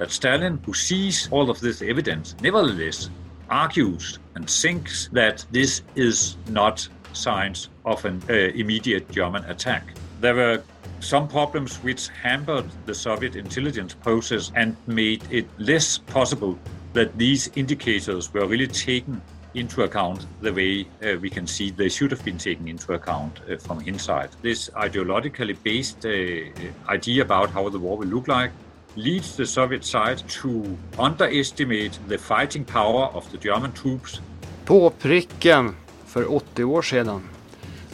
that Stalin, who sees all of this evidence, nevertheless argues and thinks that this is not signs of an uh, immediate German attack. There were some problems which hampered the Soviet intelligence process and made it less possible that these indicators were really taken into account the way uh, we can see they should have been taken into account uh, from inside. This ideologically based uh, idea about how the war will look like leads the Soviet side to underestimate the fighting power of the German troops. På pricken för 80 år sedan,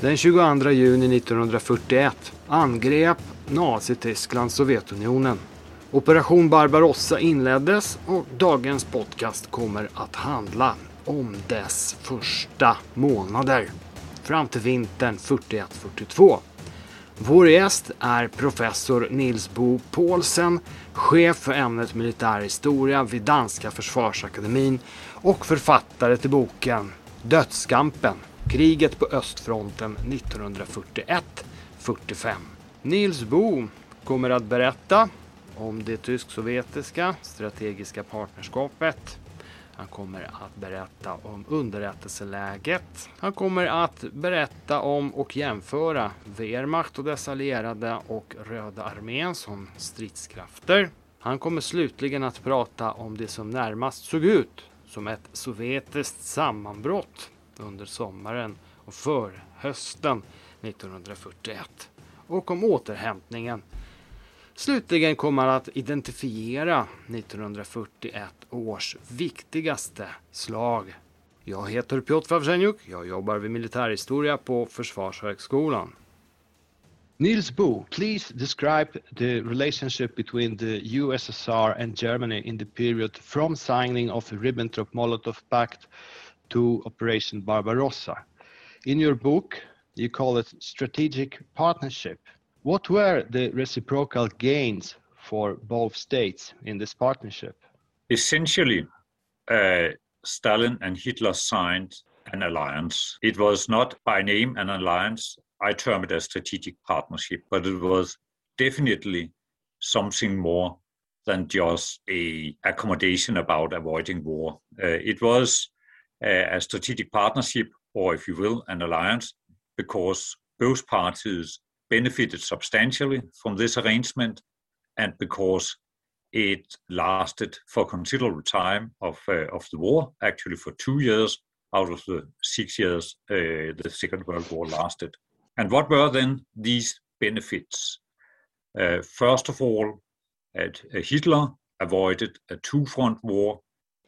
den 22 juni 1941, angrep Nazityskland Sovjetunionen. Operation Barbarossa inleddes och dagens podcast kommer att handla om dess första månader fram till vintern 41-42. Vår gäst är professor Nils Bo Paulsen, chef för ämnet militär historia vid Danska försvarsakademin och författare till boken Dödskampen, kriget på östfronten 1941-45. Nils Bo kommer att berätta om det tysk-sovjetiska strategiska partnerskapet. Han kommer att berätta om underrättelseläget. Han kommer att berätta om och jämföra Wehrmacht och dess allierade och Röda armén som stridskrafter. Han kommer slutligen att prata om det som närmast såg ut som ett sovjetiskt sammanbrott under sommaren och för hösten 1941 och om återhämtningen Slutligen kommer han att identifiera 1941 års viktigaste slag. Jag heter Piotr Wawrzeniuk. Jag jobbar vid militärhistoria på Försvarshögskolan. Niels Bo, please describe the relationship between the USSR and Germany in the period from signing of Ribbentrop-Molotov Pact to Operation Barbarossa. In your book, you call it strategic partnership. What were the reciprocal gains for both states in this partnership? Essentially, uh, Stalin and Hitler signed an alliance. It was not by name an alliance. I term it a strategic partnership, but it was definitely something more than just a accommodation about avoiding war. Uh, it was uh, a strategic partnership, or if you will, an alliance, because both parties benefited substantially from this arrangement, and because it lasted for considerable time of, uh, of the war, actually for two years out of the six years uh, the Second World War lasted. And what were then these benefits? Uh, first of all, uh, Hitler avoided a two-front war.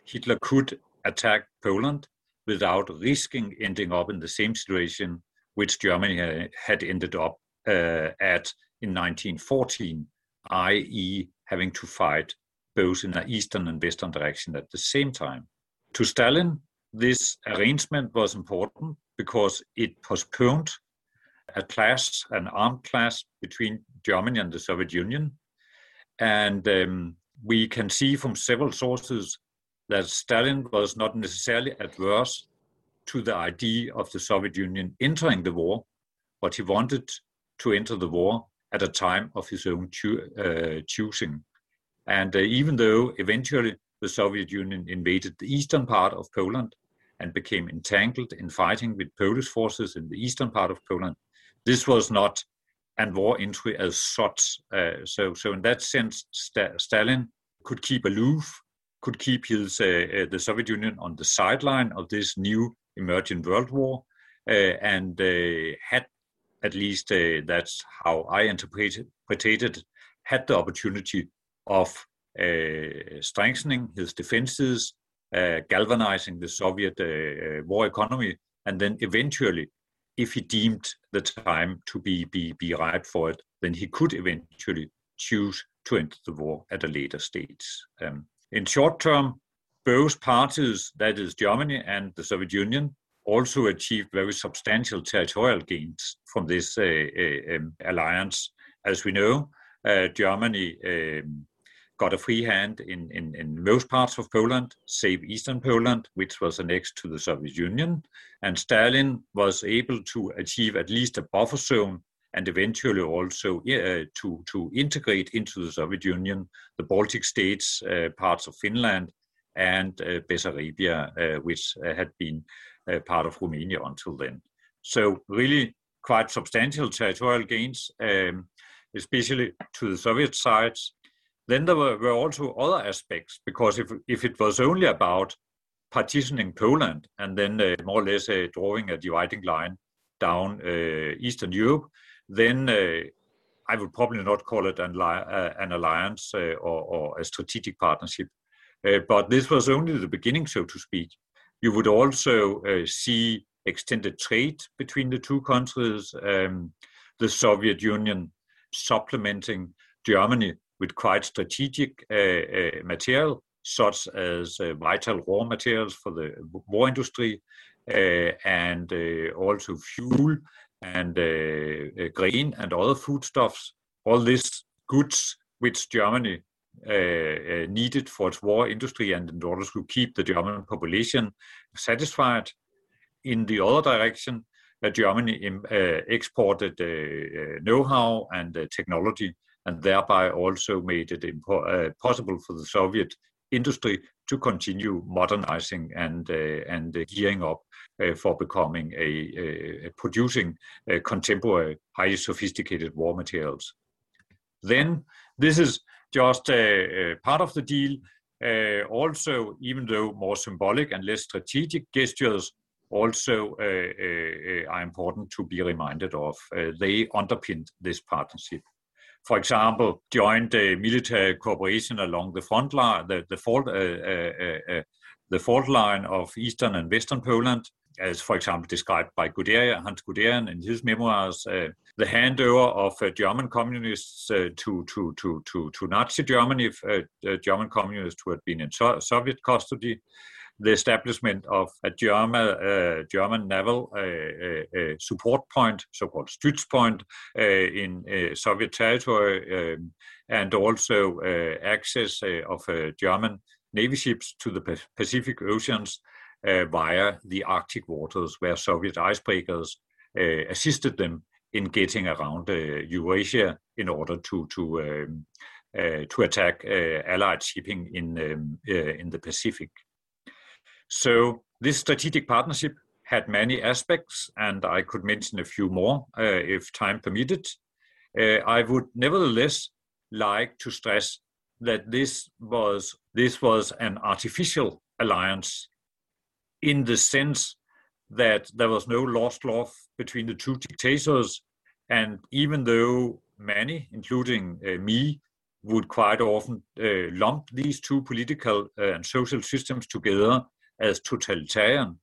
Hitler could attack Poland without risking ending up in the same situation which Germany had ended up at in 1914, i.e., having to fight both in an eastern and western direction at the same time. To Stalin, this arrangement was important because it postponed a clash, an armed clash between Germany and the Soviet Union. And um, we can see from several sources that Stalin was not necessarily adverse to the idea of the Soviet Union entering the war, but he wanted to enter the war at a time of his own cho- uh, choosing. And uh, even though eventually the Soviet Union invaded the eastern part of Poland and became entangled in fighting with Polish forces in the eastern part of Poland, this was not an war entry as such. Uh, so, so in that sense, St- Stalin could keep aloof, could keep his uh, uh, the Soviet Union on the sideline of this new emerging world war, uh, and had at least uh, that's how I interpreted it, had the opportunity of uh, strengthening his defenses, uh, galvanizing the Soviet uh, uh, war economy, and then eventually, if he deemed the time to be, be, be ripe for it, then he could eventually choose to enter the war at a later stage. Um, in short term, both parties, that is Germany and the Soviet Union, also achieved very substantial territorial gains from this uh, uh, um, alliance. As we know, uh, Germany um, got a free hand in, in, in, most parts of Poland, save eastern Poland, which was annexed to the Soviet Union. And Stalin was able to achieve at least a buffer zone and eventually also uh, to, to integrate into the Soviet Union the Baltic states, uh, parts of Finland, and uh, Bessarabia, which had been part of Romania until then. So really quite substantial territorial gains, um, especially to the Soviet sides. Then there were, were, also other aspects, because if, if it was only about partitioning Poland and then uh, more or less uh, drawing a dividing line down uh, Eastern Europe, then I would probably not call it an, an alliance or, or, a strategic partnership. but this was only the beginning, so to speak. You would also see extended trade between the two countries, um, the Soviet Union supplementing Germany with quite strategic uh, uh, material, such as uh, vital raw materials for the war industry, uh, and uh, also fuel and uh, grain and other foodstuffs. All these goods which Germany Uh, uh, needed for its war industry and in order to keep the German population satisfied in the other direction, uh, Germany uh, exported uh, uh know-how and technology, and thereby also made it possible for the Soviet industry to continue modernizing and and gearing up for becoming a, a producing contemporary, highly sophisticated war materials. Then this is just a, part of the deal. Uh, also, even though more symbolic and less strategic gestures also uh, uh, uh are important to be reminded of. Uh, they underpinned this partnership. For example, joint uh, military cooperation along the front line, the fault line of eastern and western Poland, as for example described by Guderian, Hans Guderian in his memoirs, uh, the handover of uh, German communists uh, to, to, to, to, to Nazi Germany, if German communists who had been in so- Soviet custody, the establishment of a German, uh, German naval uh, uh, support point, so-called Stützpunkt, in Soviet territory, um, and also access of German navy ships to the Pacific Oceans via the Arctic waters, where Soviet icebreakers assisted them in getting around Eurasia in order to to um, to attack Allied shipping in um, in the Pacific. So this strategic partnership had many aspects, and I could mention a few more uh, if time permitted. Uh, I would nevertheless like to stress that this was this was an artificial alliance in the sense that there was no lost love between the two dictators, and even though many, including uh, me, would quite often uh, lump these two political uh, and social systems together as totalitarian,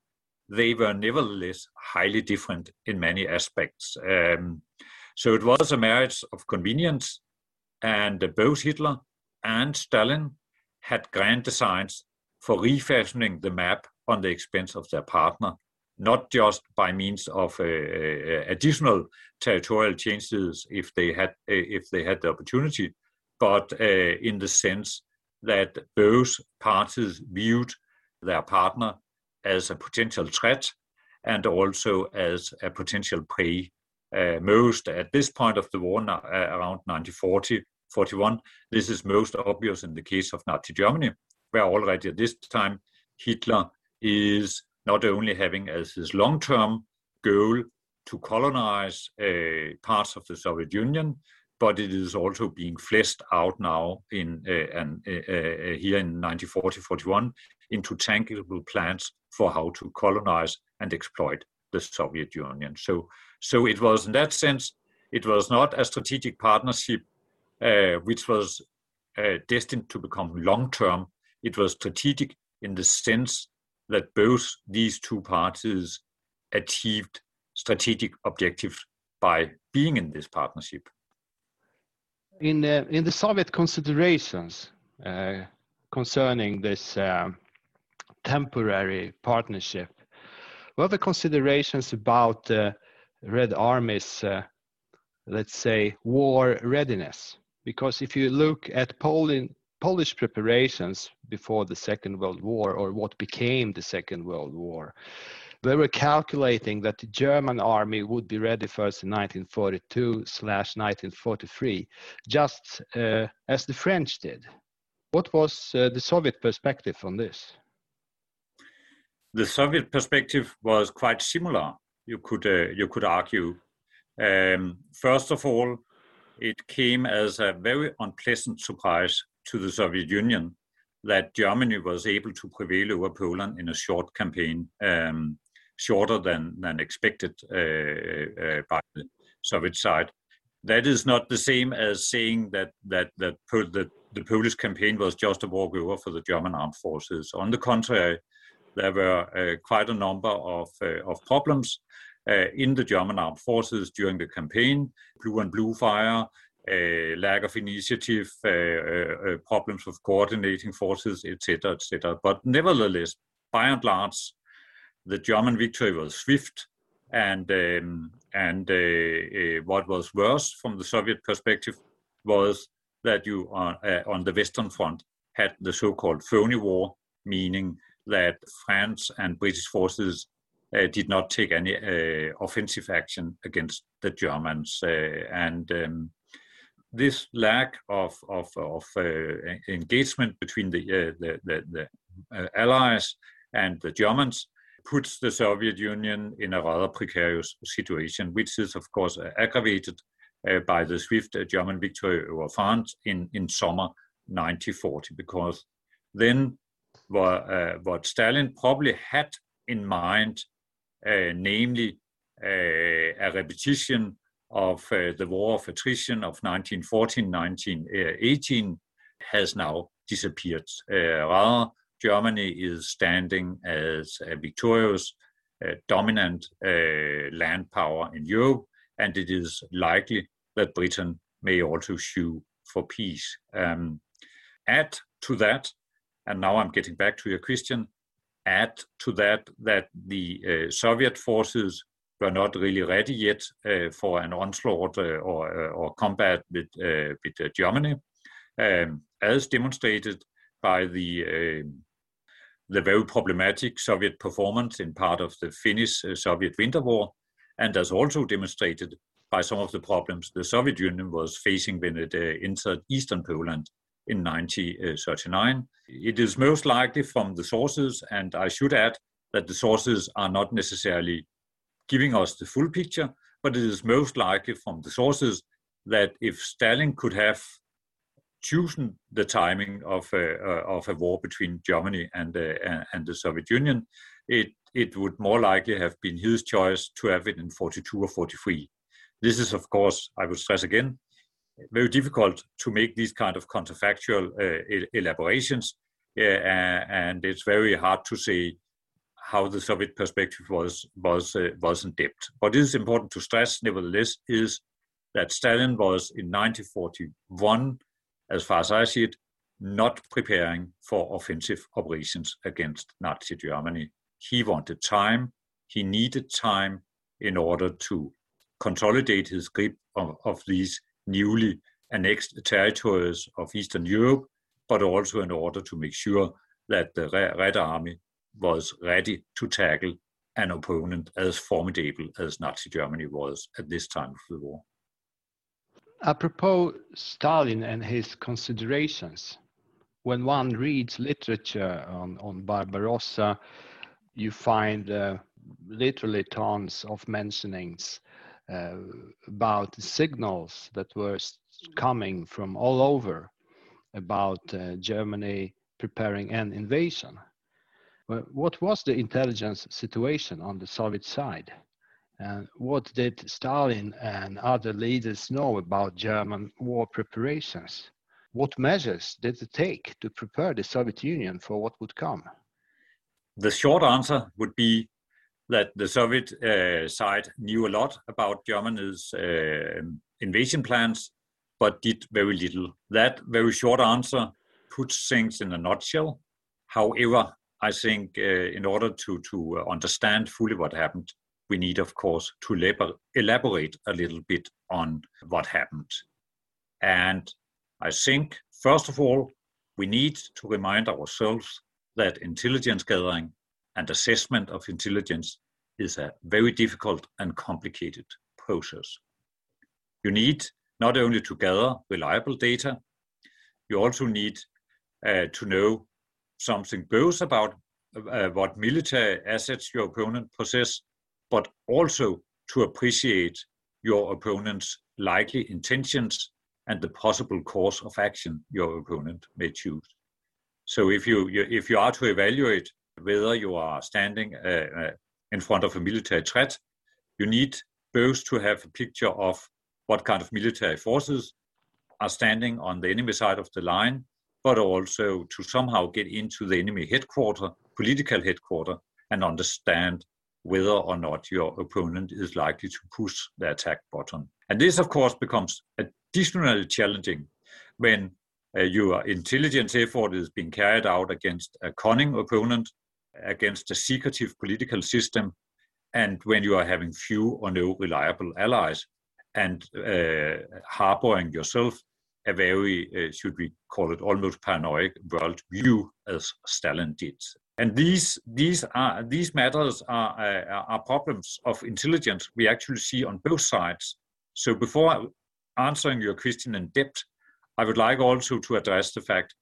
they were nevertheless highly different in many aspects. Um, so it was a marriage of convenience, and both Hitler and Stalin had grand designs for refashioning the map on the expense of their partner, not just by means of uh, uh, additional territorial changes if they had uh, if they had the opportunity, but in the sense that both parties viewed their partner as a potential threat and also as a potential prey. Uh, most at this point of the war, uh, around 1940, 41, this is most obvious in the case of Nazi Germany, where already at this time Hitler is not only having as his long term goal to colonize uh, parts of the Soviet Union, but it is also being fleshed out now in uh, and, uh, uh here in 1940-41 into tangible plans for how to colonize and exploit the Soviet Union. So, so it was in that sense, it was not a strategic partnership uh, which was uh, destined to become long-term. It was strategic in the sense that both these two parties achieved strategic objectives by being in this partnership. In uh, in the Soviet considerations uh, concerning this um, temporary partnership. What the considerations about uh, Red Army's, uh, let's say, war readiness? Because if you look at Poland, Polish preparations before the Second World War, or what became the Second World War, they were calculating that the German army would be ready first in 1942 slash 1943, just uh, as the French did. What was uh, the Soviet perspective on this? The Soviet perspective was quite similar. You could uh, you could argue. Um, first of all, it came as a very unpleasant surprise to the Soviet Union that Germany was able to prevail over Poland in a short campaign. Um, shorter than, than expected uh, uh, by the Soviet side. That is not the same as saying that that that the, the Polish campaign was just a walkover for the German armed forces. On the contrary, there were uh, quite a number of of problems uh, in the German armed forces during the campaign, blue and blue fire, uh, lack of initiative, uh, problems with coordinating forces, etc., etc. But nevertheless, by and large, the German victory was swift, and um, and uh, uh, what was worse from the Soviet perspective was that you on, uh, on the Western Front had the so-called phony war, meaning that France and British forces uh, did not take any uh, offensive action against the Germans, uh, and um, this lack of of, of engagement between the the, the, the Allies and the Germans puts the Soviet Union in a rather precarious situation, which is, of course, uh, aggravated uh, by the swift uh, German victory over France in, in summer 1940, because then what, uh, what Stalin probably had in mind, uh, namely uh, a repetition of the war of attrition of 1914 1918, has now disappeared. rather, Germany is standing as a victorious, uh, dominant uh, land power in Europe, and it is likely that Britain may also sue for peace. Um, add to that, and now I'm getting back to your question, add to that that the uh, Soviet forces were not really ready yet uh, for an onslaught uh, or, uh, or combat with, with Germany, um, as demonstrated by the the very problematic Soviet performance in part of the Finnish uh, Soviet Winter War, and as also demonstrated by some of the problems the Soviet Union was facing when it uh, entered eastern Poland in 1939. It is most likely from the sources, and I should add that the sources are not necessarily giving us the full picture, but it is most likely from the sources that if Stalin could have chosen the timing of a, uh, of a war between Germany and, uh, and the Soviet Union, it, it would more likely have been his choice to have it in 42 or 43. This is, of course, I would stress again, very difficult to make these kind of counterfactual uh, elaborations, uh, and it's very hard to say how the Soviet perspective was was uh, was in depth. What is important to stress, nevertheless, is that Stalin was in 1941 as far as I see it, not preparing for offensive operations against Nazi Germany. He wanted time, he needed time in order to consolidate his grip of, of these newly annexed territories of Eastern Europe, but also in order to make sure that the Red Army was ready to tackle an opponent as formidable as Nazi Germany was at this time of the war apropos Stalin and his considerations, when one reads literature on, on Barbarossa, you find uh, literally tons of mentionings uh, about signals that were coming from all over about uh, Germany preparing an invasion. What was the intelligence situation on the Soviet side? And what did Stalin and other leaders know about German war preparations? What measures did they take to prepare the Soviet Union for what would come? The short answer would be that the Soviet uh, side knew a lot about Germany's uh, invasion plans, but did very little. That very short answer puts things in a nutshell. However, I think uh, in order to, to understand fully what happened, we need, of course, to elaborate a little bit on what happened. And I think, first of all, we need to remind ourselves that intelligence gathering and assessment of intelligence is a very difficult and complicated process. You need not only to gather reliable data, you also need uh, to know something both about uh, what military assets your opponent possess, but also to appreciate your opponent's likely intentions and the possible course of action your opponent may choose. So if you, you if you are to evaluate whether you are standing uh, uh, in front of a military threat, you need both to have a picture of what kind of military forces are standing on the enemy side of the line, but also to somehow get into the enemy headquarters, political headquarters, and understand whether or not your opponent is likely to push the attack button. And this, of course, becomes additionally challenging when uh, your intelligence effort is being carried out against a cunning opponent, against a secretive political system, and when you are having few or no reliable allies and uh, harboring yourself a very, uh, should we call it, almost paranoid world view as Stalin did. And these these are these matters are, uh, are problems of intelligence we actually see on both sides. So before answering your question in depth, I would like also to address the fact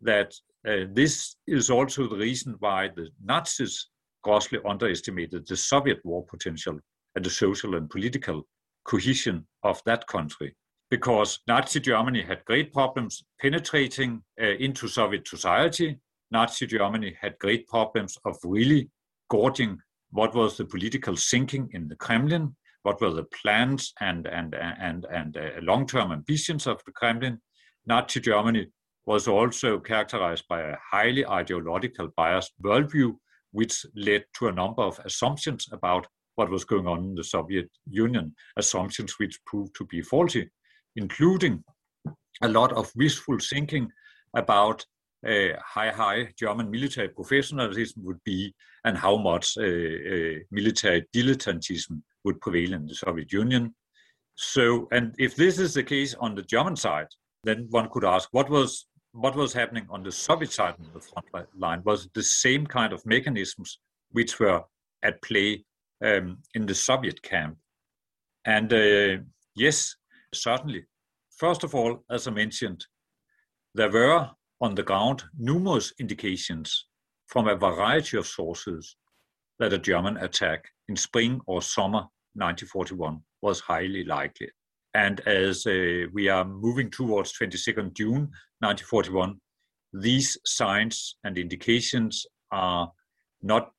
that uh, this is also the reason why the Nazis grossly underestimated the Soviet war potential and the social and political cohesion of that country. Because Nazi Germany had great problems penetrating uh, into Soviet society. Nazi Germany had great problems of really gauging what was the political thinking in the Kremlin, what were the plans and, and, and, and uh, long term ambitions of the Kremlin. Nazi Germany was also characterized by a highly ideological biased worldview which led to a number of assumptions about what was going on in the Soviet Union, assumptions which proved to be faulty, including a lot of wishful thinking about uh, high, high German military professionalism would be and how much uh, uh, military dilettantism would prevail in the Soviet Union. So, and if this is the case on the German side, then one could ask what was what was happening on the Soviet side of the front line was the same kind of mechanisms which were at play um, in the Soviet camp. And uh, yes, certainly. First of all, as I mentioned, there were on the ground numerous indications from a variety of sources that a German attack in spring or summer 1941 was highly likely. And as uh, we are moving towards 22nd June 1941, these signs and indications are not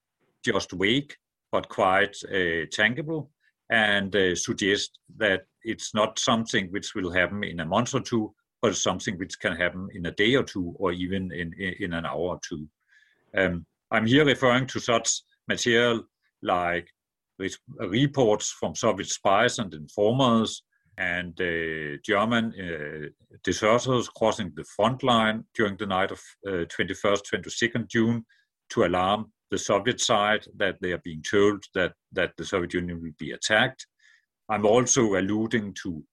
just vague, but quite uh, tangible and uh, suggest that it's not something which will happen in a month or two, but something which can happen in a day or two, or even in, in an hour or two. Um, I'm here referring to such material like reports from Soviet spies and informers, and uh, German uh, deserters crossing the front line during the night of uh, 21st, 22nd June to alarm the Soviet side that they are being told that, that the Soviet Union will be attacked. I'm also alluding to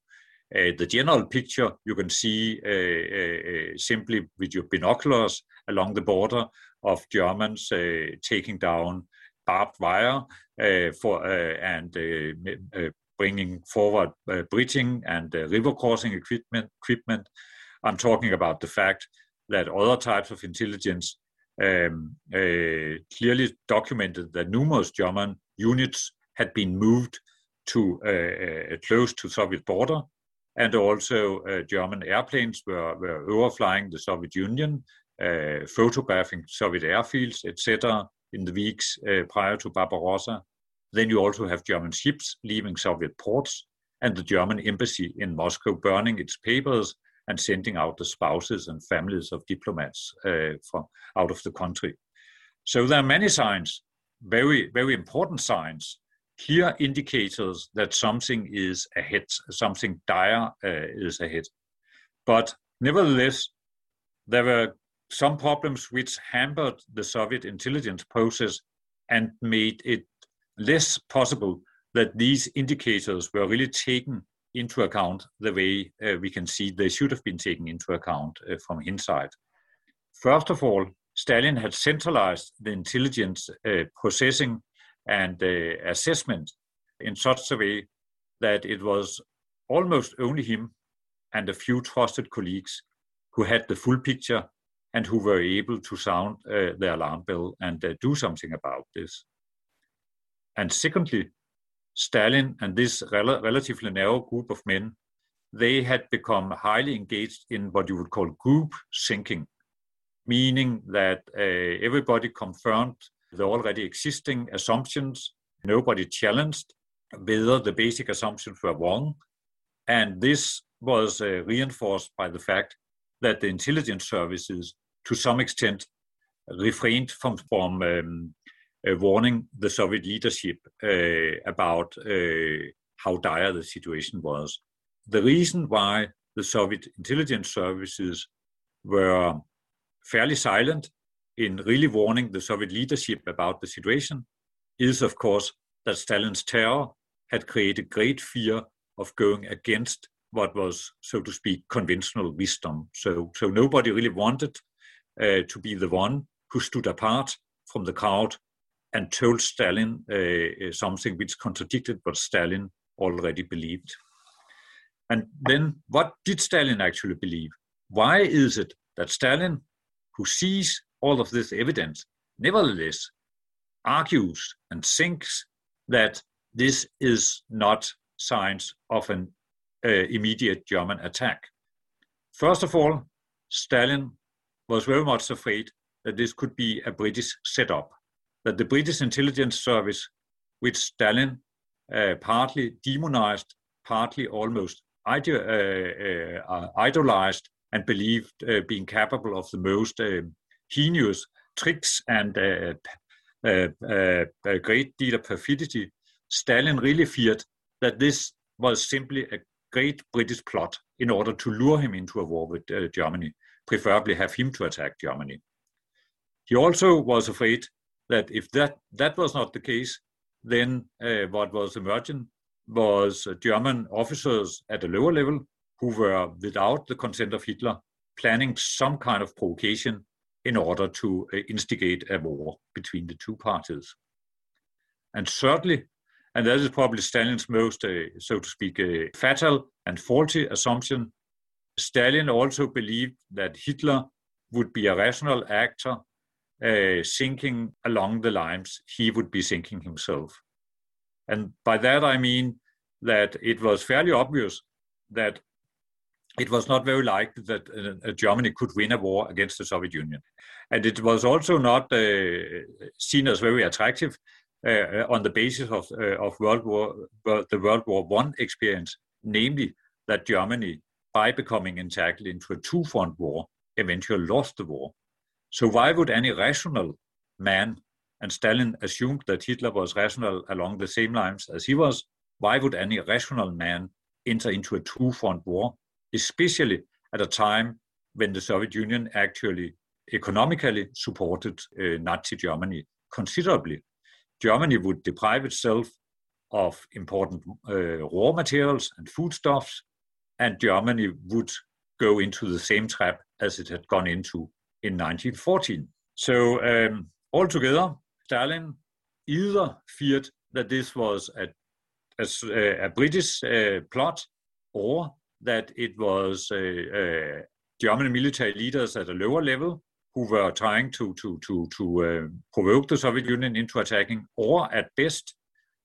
uh, the general picture you can see uh, uh, simply with your binoculars along the border of Germans taking down barbed wire for and bringing forward uh, bridging and uh, river crossing equipment, equipment. I'm talking about the fact that other types of intelligence um, uh, clearly documented that numerous German units had been moved to uh, uh, close to Soviet border, and also uh, German airplanes were, were overflying the Soviet Union, photographing Soviet airfields, etc. in the weeks prior to Barbarossa. Then you also have German ships leaving Soviet ports and the German embassy in Moscow burning its papers and sending out the spouses and families of diplomats uh, from out of the country. So there are many signs, very, very important signs, clear indicators that something is ahead, something dire uh, is ahead. But nevertheless, there were some problems which hampered the Soviet intelligence process and made it less possible that these indicators were really taken into account the way uh, we can see they should have been taken into account uh, from inside. First of all, Stalin had centralized the intelligence uh, processing and assessment in such a way that it was almost only him and a few trusted colleagues who had the full picture and who were able to sound uh, the alarm bell and uh, do something about this. And secondly, Stalin and this rel- relatively narrow group of men, they had become highly engaged in what you would call group thinking, meaning that uh, everybody confirmed the already existing assumptions, nobody challenged whether the basic assumptions were wrong. And this was uh, reinforced by the fact that the intelligence services, to some extent, refrained from, from um, uh, warning the Soviet leadership uh, about uh, how dire the situation was. The reason why the Soviet intelligence services were fairly silent in really warning the Soviet leadership about the situation is, of course, that Stalin's terror had created great fear of going against what was, so to speak, conventional wisdom. So, so nobody really wanted uh, to be the one who stood apart from the crowd and told Stalin uh, uh, something which contradicted what Stalin already believed. And then, what did Stalin actually believe? Why is it that Stalin, who sees all of this evidence, nevertheless argues and thinks that this is not signs of an uh, immediate German attack. First of all, Stalin was very much afraid that this could be a British setup, that the British intelligence service, which Stalin uh, partly demonized, partly almost ide- uh, uh, idolized, and believed uh, being capable of the most heinous tricks and a great deal of perfidy, Stalin really feared that this was simply a great British plot in order to lure him into a war with uh, Germany, preferably have him to attack Germany. He also was afraid that if that, that was not the case, then uh, what was emerging was uh, German officers at a lower level who were, without the consent of Hitler, planning some kind of provocation in order to uh, instigate a war between the two parties. And certainly, and that is probably Stalin's most, uh, so to speak, uh, fatal and faulty assumption. Stalin also believed that Hitler would be a rational actor, uh, thinking along the lines he would be thinking himself. And by that I mean that it was fairly obvious that it was not very likely that uh, Germany could win a war against the Soviet Union. And it was also not uh, seen as very attractive uh, on the basis of, uh, of World War, the World War One experience, namely that Germany, by becoming entangled into a two-front war, eventually lost the war. So why would any rational man, and Stalin assumed that Hitler was rational along the same lines as he was, why would any rational man enter into a two-front war, especially at a time when the Soviet Union actually economically supported uh, Nazi Germany considerably Germany would deprive itself of important uh, raw materials and foodstuffs, and Germany would go into the same trap as it had gone into in 1914. So, um, altogether, Stalin either feared that this was a, a, a British uh, plot or that it was uh, uh German military leaders at a lower level who were trying to to to to uh, provoke the Soviet Union into attacking, or at best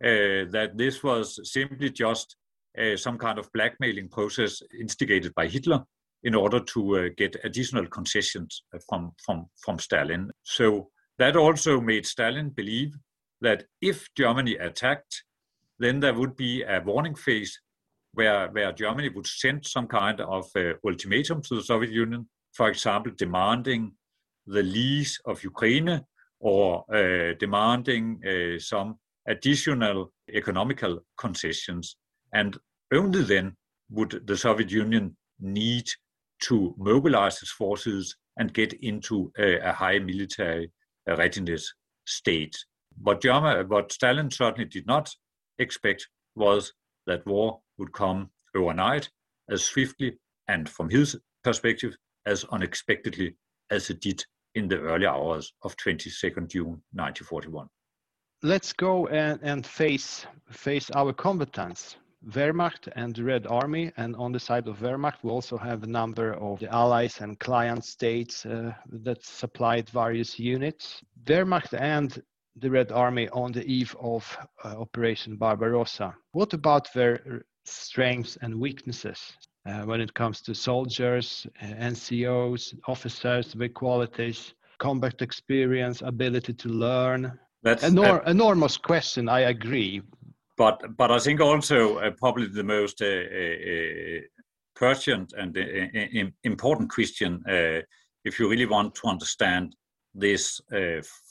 uh, that this was simply just uh, some kind of blackmailing process instigated by Hitler in order to uh, get additional concessions from from from Stalin. So that also made Stalin believe that if Germany attacked, then there would be a warning phase where, where Germany would send some kind of uh, ultimatum to the Soviet Union, for example, demanding the lease of Ukraine or uh, demanding uh, some additional economical concessions. And only then would the Soviet Union need to mobilize its forces and get into a, a high military readiness state. What, German, what Stalin certainly did not expect was that war would come overnight as swiftly and, from his perspective, as unexpectedly as it did in the early hours of 22nd June 1941. let's go and, and face face our combatants. Wehrmacht and the Red Army, and on the side of Wehrmacht, we also have a number of the allies and client states uh, that supplied various units. Wehrmacht and the Red Army on the eve of uh, Operation Barbarossa. What about their strengths and weaknesses uh, when it comes to soldiers, uh, NCOs, officers, their qualities, combat experience, ability to learn? That's Enor- uh, enormous question. I agree, but but I think also uh, probably the most uh, uh, pertinent and important question, if you really want to understand this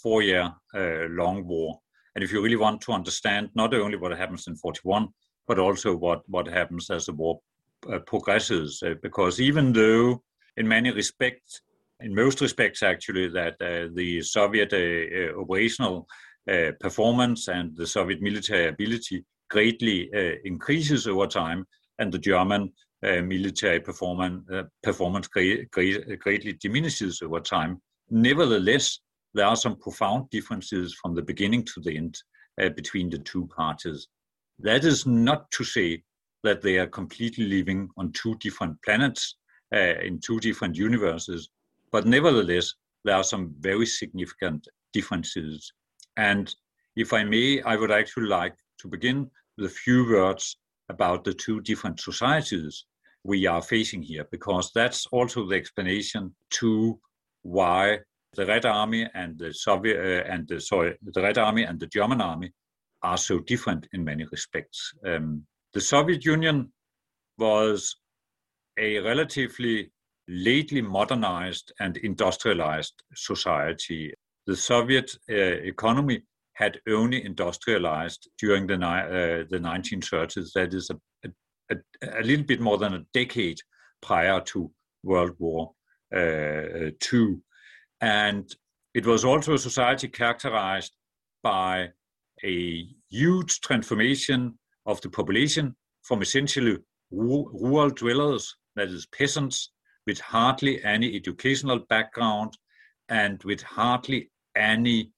four-year long war, and if you really want to understand not only what happens in 41, but also what what happens as the war progresses, because even though in many respects in most respects actually that uh, the Soviet uh, operational uh, performance and the Soviet military ability greatly uh, increases over time, and the German uh, military performance, performance great, great, greatly diminishes over time. Nevertheless, there are some profound differences from the beginning to the end between the two parties. That is not to say that they are completely living on two different planets uh, in two different universes, but nevertheless, there are some very significant differences. And if I may, I would actually like to begin with a few words about the two different societies we are facing here, because that's also the explanation to why the Red Army and the Soviet uh, and the sorry, the Red Army and the German Army are so different in many respects. Um, the Soviet Union was a relatively lately modernized and industrialized society. The Soviet uh, economy had only industrialized during the, uh, the 1930s. That is a, a, a, little bit more than a decade prior to World War uh, II. And it was also a society characterized by a huge transformation of the population from essentially rural dwellers, that is peasants, with hardly any educational background and with hardly any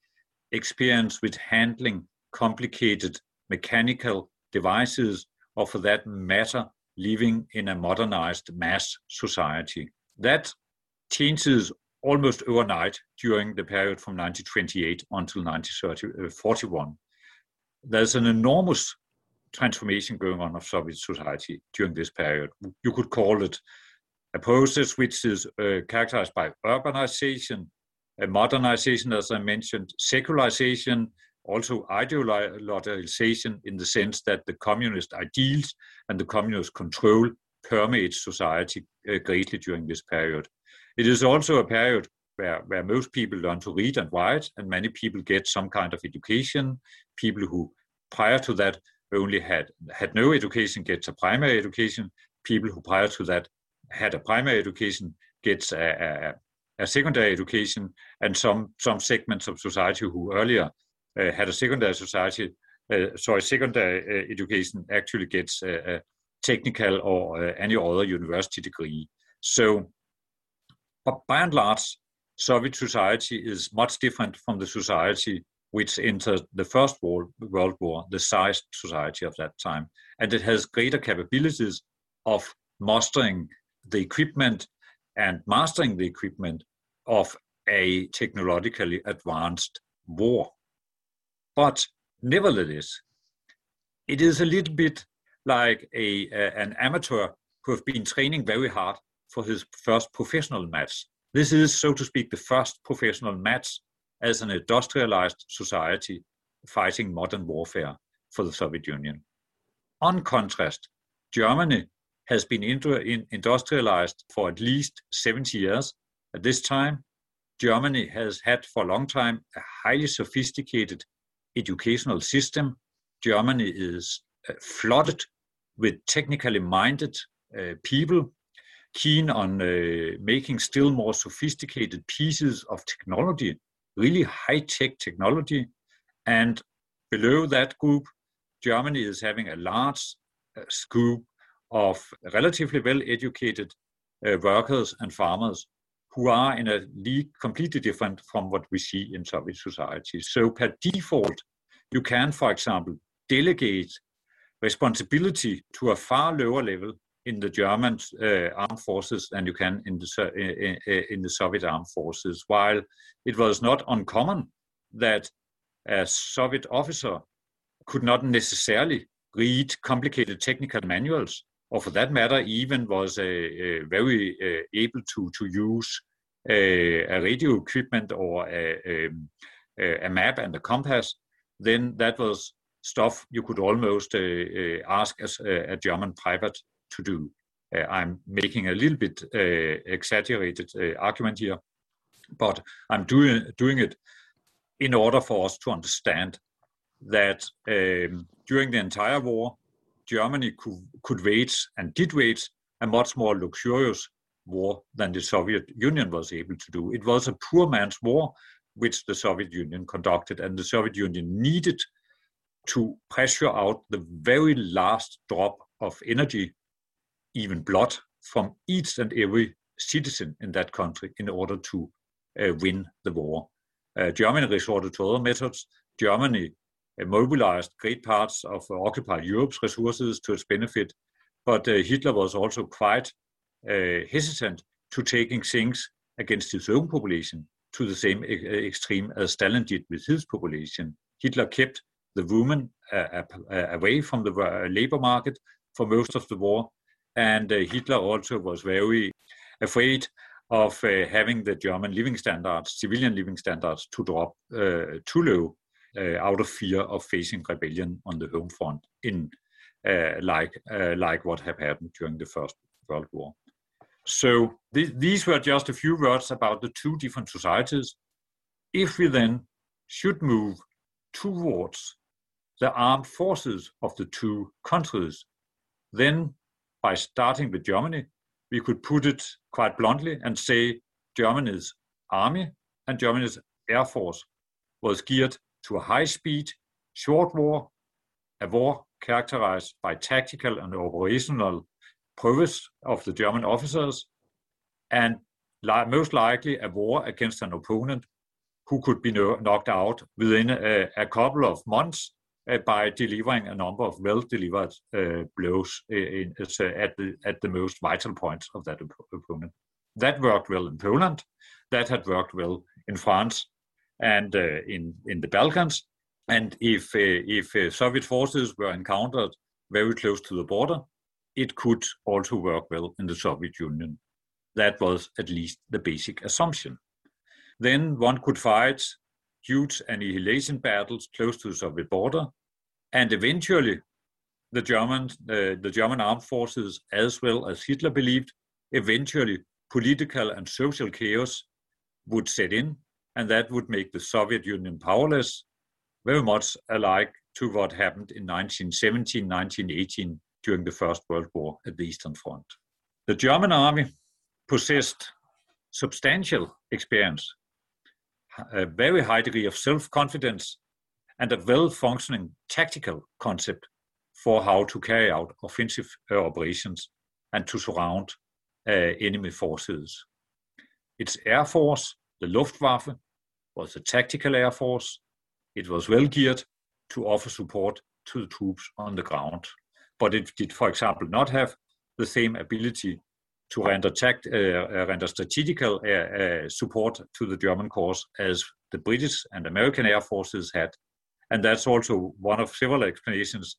experience with handling complicated mechanical devices, or for that matter, living in a modernized mass society. That changes almost overnight during the period from 1928 until 1941. Uh, There's an enormous transformation going on of Soviet society during this period. You could call it a process which is uh, characterized by urbanization, modernization, as I mentioned, secularization, also ideologization in the sense that the communist ideals and the communist control permeates society uh, greatly during this period. It is also a period where, where most people learn to read and write, and many people get some kind of education. People who prior to that only had, had no education gets a primary education. People who prior to that had a primary education gets a, a secondary education, and some some segments of society who earlier uh, had a secondary society, uh, sorry, secondary uh, education actually gets a, a technical or uh, any other university degree. So, but by and large, Soviet society is much different from the society which entered the First World, World War, the tsarist society of that time. And it has greater capabilities of mastering the equipment and mastering the equipment of a technologically advanced war. But nevertheless, it is a little bit like a, an amateur who have been training very hard for his first professional match. This is, so to speak, the first professional match as an industrialized society fighting modern warfare for the Soviet Union. On contrast, Germany has been industrialized for at least 70 years. At this time, Germany has had for a long time a highly sophisticated educational system. Germany is uh, flooded with technically minded uh, people keen on uh, making still more sophisticated pieces of technology, really high tech technology. And below that group, Germany is having a large uh, group of relatively well educated uh, workers and farmers who are in a league completely different from what we see in Soviet society. So, per default, you can, for example, delegate responsibility to a far lower level in the German uh, armed forces than you can in the, in, in the Soviet armed forces, while it was not uncommon that a Soviet officer could not necessarily read complicated technical manuals, or for that matter, even was uh, uh, very uh, able to, to use uh, a radio equipment or a, um, a, map and a compass, then that was stuff you could almost uh, uh, ask as a, a German private to do. Uh, I'm making a little bit exaggerated argument here, but I'm doing doing it in order for us to understand that um, during the entire war, Germany could, could wage and did wage a much more luxurious war than the Soviet Union was able to do. It was a poor man's war which the Soviet Union conducted, and the Soviet Union needed to pressure out the very last drop of energy, even blood, from each and every citizen in that country in order to uh, win the war. Uh, Germany resorted to other methods. Germany uh, mobilized great parts of occupied Europe's resources to its benefit, but uh, Hitler was also quite uh, hesitant to taking things against his own population to the same extreme as Stalin did with his population. Hitler kept the women uh, uh, away from the uh, labor market for most of the war. And uh, Hitler also was very afraid of uh, having the German living standards, civilian living standards, to drop uh, too low out of fear of facing rebellion on the home front in like like what had happened during the First World War. So th these were just a few words about the two different societies. If we then should move towards the armed forces of the two countries. Then, by starting with Germany, we could put it quite bluntly and say Germany's army and Germany's air force was geared to a high speed, short war, a war characterized by tactical and operational prowess of the German officers, and li- most likely a war against an opponent who could be no- knocked out within a, a couple of months by delivering a number of well-delivered uh, blows in, at, the, at the most vital points of that op opponent. That worked well in Poland. That had worked well in France and uh, in, in the Balkans. And if, if Soviet forces were encountered very close to the border, it could also work well in the Soviet Union. That was at least the basic assumption. Then one could fight huge annihilation battles close to the Soviet border, and eventually the German uh, the German armed forces, as well as Hitler believed, eventually political and social chaos would set in, and that would make the Soviet Union powerless, very much alike to what happened in 1917, 1918 during the First World War at the Eastern Front. The German army possessed substantial experience a very high degree of self-confidence, and a well-functioning tactical concept for how to carry out offensive uh, operations and to surround uh, enemy forces. Its air force, the Luftwaffe, was a tactical air force. It was well geared to offer support to the troops on the ground, but it did, for example, not have the same ability to render, tact, uh, uh, render strategical uh, uh, support to the German cause as the British and American air forces had. And that's also one of several explanations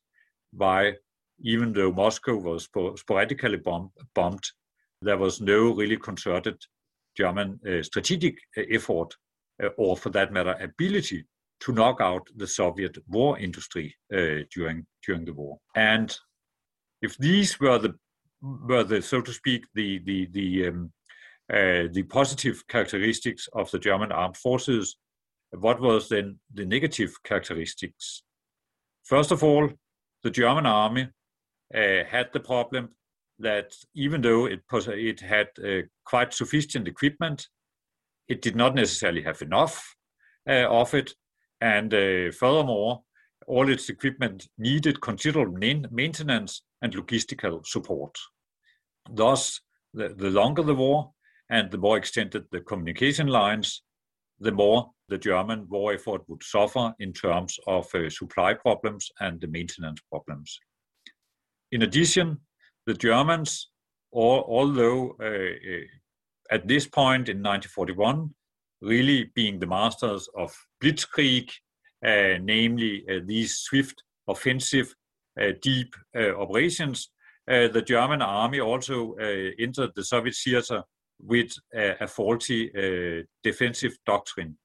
why, even though Moscow was sporadically bomb bombed, there was no really concerted German uh, strategic effort, uh, or for that matter, ability to knock out the Soviet war industry during during the war. And if these were the were the so to speak the the the um, uh, the positive characteristics of the German armed forces. What was then the negative characteristics? First of all, the German army uh, had the problem that even though it, it had uh, quite sufficient equipment, it did not necessarily have enough uh, of it. And uh, furthermore, all its equipment needed considerable maintenance and logistical support. Thus, the, the longer the war and the more extended the communication lines, the more the German war effort would suffer in terms of uh, supply problems and the maintenance problems. In addition, the Germans, although uh, uh, at this point in 1941, really being the masters of blitzkrieg, namely these swift offensive deep operations, the German army also entered the Soviet theater with a faulty øh, defensive doctrine.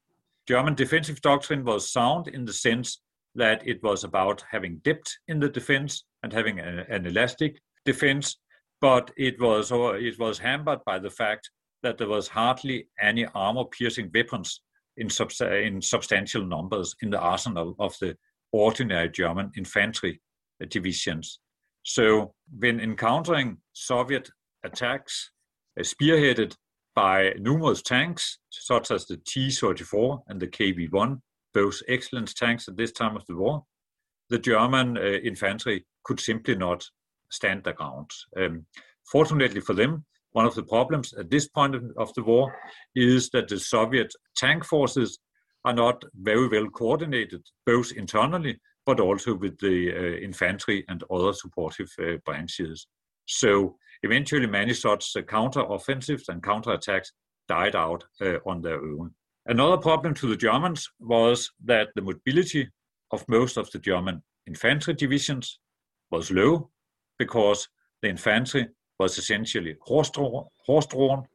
German defensive doctrine was sound in the sense that it was about having depth in the defense and having a, an elastic defense, but it was it was hampered by the fact that there was hardly any armor-piercing weapons in, in substantial numbers in the arsenal of the ordinary German infantry divisions. So when encountering Soviet attacks uh, spearheaded by numerous tanks, such as the T-34 and the KV-1, both excellent tanks at this time of the war, the German uh, infantry could simply not stand their ground. Um, fortunately for them, one of the problems at this point of the war is that the Soviet tank forces are not very well coordinated, both internally but also with the uh, infantry and other supportive uh, branches. So eventually, many such uh, counter-offensives and counter-attacks died out uh, on their own. Another problem to the Germans was that the mobility of most of the German infantry divisions was low because the infantry was essentially horse-drawn,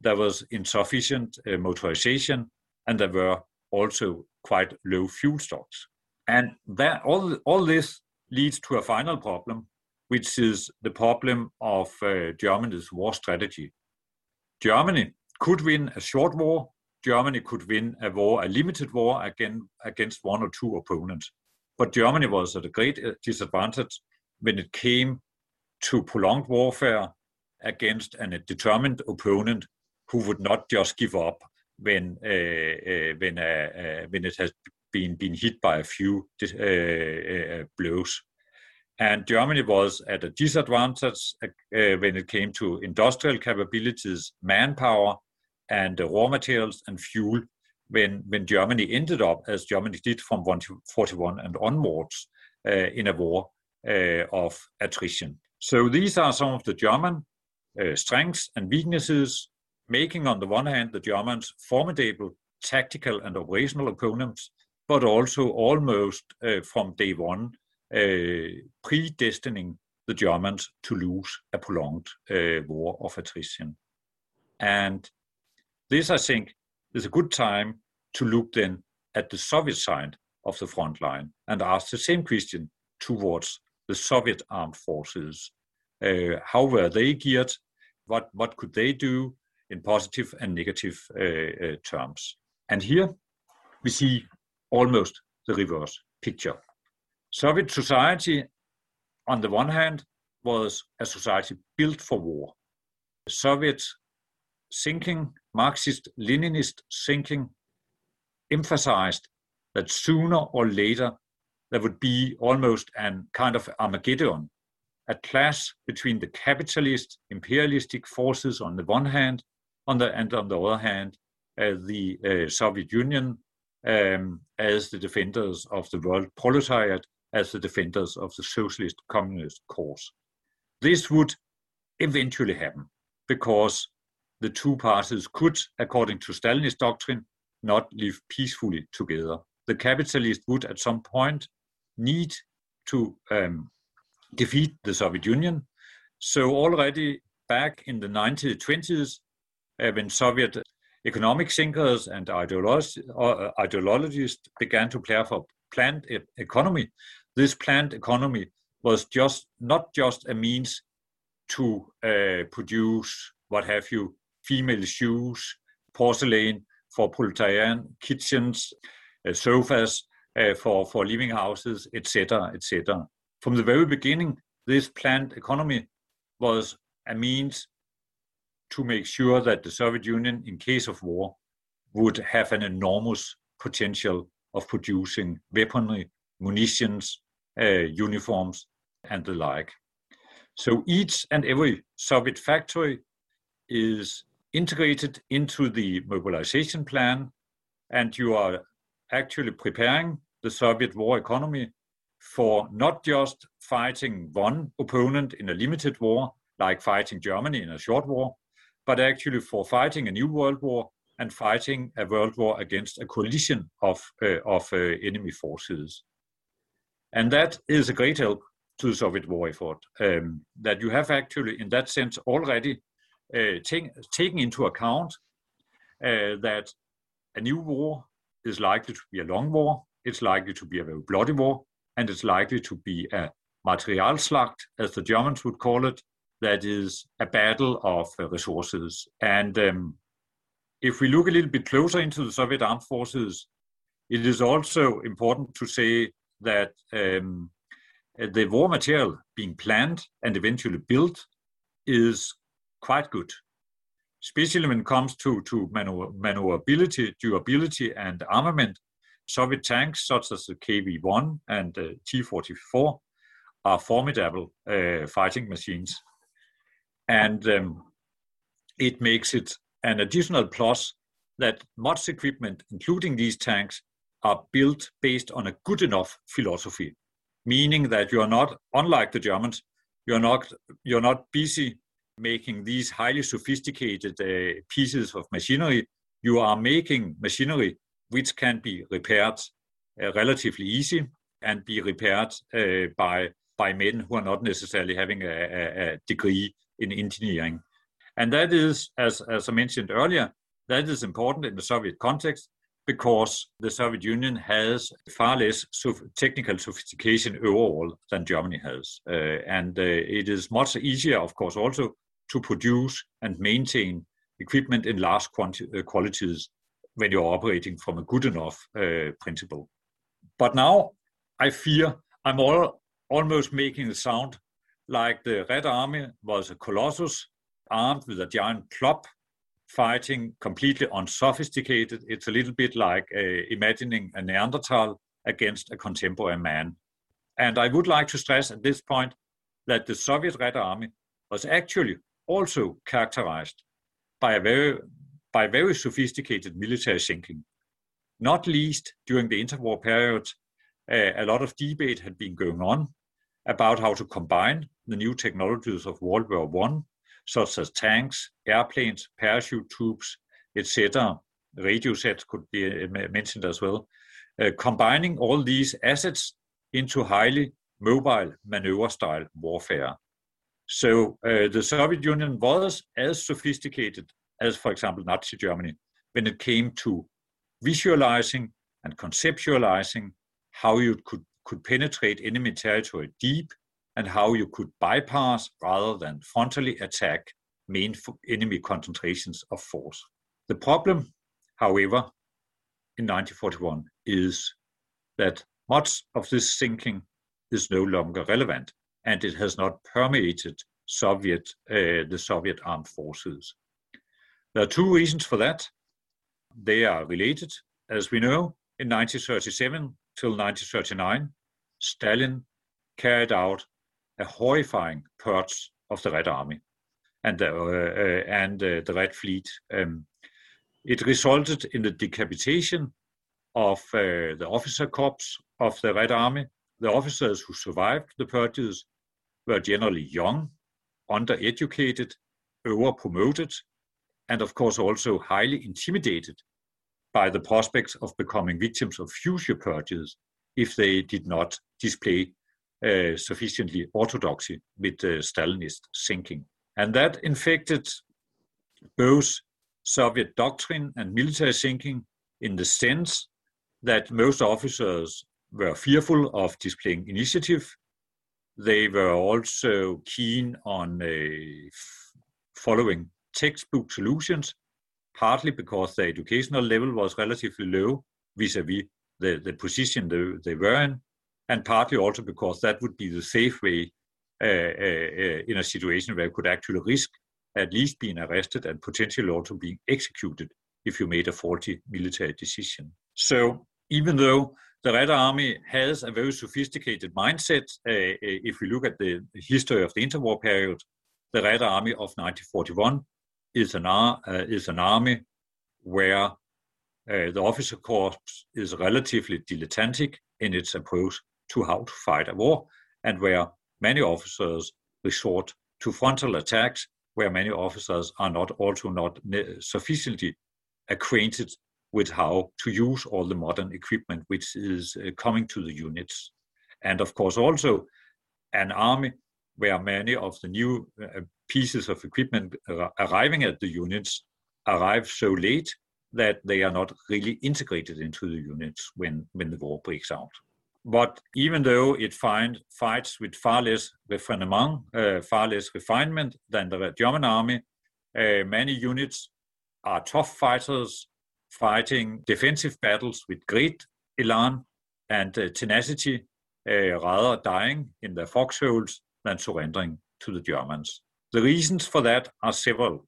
there was insufficient uh, motorization, and there were also quite low fuel stocks. And that all, all this leads to a final problem, which is the problem of uh, Germany's war strategy. Germany could win a short war. Germany could win a war, a limited war again against one or two opponents. But Germany was at a great uh, disadvantage when it came to prolonged warfare against a determined opponent who would not just give up when uh, uh, when uh, when it has been been hit by a few blows. And Germany was at a disadvantage when it came to industrial capabilities, manpower, and raw materials and fuel when, when Germany ended up, as Germany did from 1941 and onwards, uh, in a war uh, of attrition. So these are some of the German uh, strengths and weaknesses, making on the one hand the Germans formidable tactical and operational opponents, but also almost uh, from day one uh, predestining the Germans to lose a prolonged uh, war of attrition. And this, I think, is a good time to look then at the Soviet side of the front line and ask the same question towards the Soviet armed forces. Uh, how were they geared? What, what could they do in positive and negative uh, terms? And here we see almost the reverse picture. Soviet society, on the one hand, was a society built for war. Soviet thinking, Marxist Leninist thinking, emphasized that sooner or later there would be almost an kind of Armageddon, a clash between the capitalist, imperialistic forces on the one hand, on the, and on the other hand, uh, the uh, Soviet Union um, as the defenders of the world proletariat, as the defenders of the socialist communist cause. This would eventually happen because the two parties could, according to Stalinist doctrine, not live peacefully together. The capitalist would at some point need to um, defeat the Soviet Union. So already back in the 1920s, uh, when Soviet economic thinkers and uh, ideologists began to play for planned economy. This planned economy was just not just a means to uh, produce what have you, female shoes, porcelain for proletarian kitchens, uh, sofas for, for living houses, etc., etc. From the very beginning, this planned economy was a means to make sure that the Soviet Union, in case of war, would have an enormous potential of producing weaponry, munitions, uh, uniforms, and the like. So each and every Soviet factory is integrated into the mobilization plan and you are actually preparing the Soviet war economy for not just fighting one opponent in a limited war, like fighting Germany in a short war, but actually for fighting a new world war and fighting a world war against a coalition of, uh, of uh, enemy forces. And that is a great help to the Soviet war effort, um, that you have actually, in that sense, already uh, take, taken into account uh, that a new war is likely to be a long war, it's likely to be a very bloody war, and it's likely to be a Materialschlacht, as the Germans would call it, that is a battle of uh, resources. And um, if we look a little bit closer into the Soviet armed forces, it is also important to say that um, the war material being planned and eventually built is quite good, especially when it comes to, to maneuverability, durability, and armament. Soviet tanks such as the KV-1 and the T-44 are formidable uh, fighting machines. And um, it makes it an additional plus that much equipment, including these tanks, are built based on a good enough philosophy, meaning that you are not, unlike the Germans, you're not, you're not busy making these highly sophisticated uh, pieces of machinery. You are making machinery which can be repaired uh, relatively easy and be repaired uh, by by men who are not necessarily having a, a, degree in engineering. And that is, as, as I mentioned earlier, that is important in the Soviet context because the Soviet Union has far less technical sophistication overall than Germany has. Uh, and uh, it is much easier, of course, also to produce and maintain equipment in large quanti- uh, qualities when you're operating from a good enough uh, principle. But now I fear I'm all, almost making it sound like the Red Army was a colossus armed with a giant club fighting completely unsophisticated. It's a little bit like uh, imagining a Neanderthal against a contemporary man. And I would like to stress at this point that the Soviet Red Army was actually also characterized by a very by very sophisticated military thinking. Not least during the interwar period, uh, a lot of debate had been going on about how to combine the new technologies of World War I, such as tanks, airplanes, parachute troops, etc. Radio sets could be uh, mentioned as well. Uh, combining all these assets into highly mobile maneuver style warfare. So uh, the Soviet Union was as sophisticated as, for example, Nazi Germany, when it came to visualizing and conceptualizing how you could, could penetrate enemy territory deep and how you could bypass rather than frontally attack main enemy concentrations of force. The problem, however, in 1941 is that much of this thinking is no longer relevant and it has not permeated Soviet, uh, the Soviet armed forces. There are two reasons for that. They are related. As we know, in 1937 till 1939, Stalin carried out a horrifying purge of the Red Army and the, uh, uh, and uh, the Red Fleet. Um, it resulted in the decapitation of uh, the officer corps of the Red Army. The officers who survived the purges were generally young, undereducated, over-promoted, and of course also highly intimidated by the prospects of becoming victims of future purges if they did not display uh, sufficiently orthodoxy with uh, Stalinist thinking. And that infected both Soviet doctrine and military thinking in the sense that most officers were fearful of displaying initiative. They were also keen on uh, following textbook solutions, partly because the educational level was relatively low vis-a-vis the, the position they, they were in, and partly also because that would be the safe way uh, uh, uh, in a situation where you could actually risk at least being arrested and potentially also being executed if you made a faulty military decision. So even though the Red Army has a very sophisticated mindset, uh, uh if we look at the history of the interwar period, the Red Army of 1941 is an, uh, is an army where uh, the officer corps is relatively dilettantic in its approach to how to fight a war, and where many officers resort to frontal attacks, where many officers are not also not sufficiently acquainted with how to use all the modern equipment which is uh, coming to the units. And of course, also an army where many of the new uh, pieces of equipment arriving at the units arrive so late that they are not really integrated into the units when, when the war breaks out. But even though it find, fights with far less refinement, uh, far less refinement than the German army, uh, many units are tough fighters fighting defensive battles with great elan and uh, tenacity, uh, rather dying in their foxholes than surrendering to the Germans. The reasons for that are several.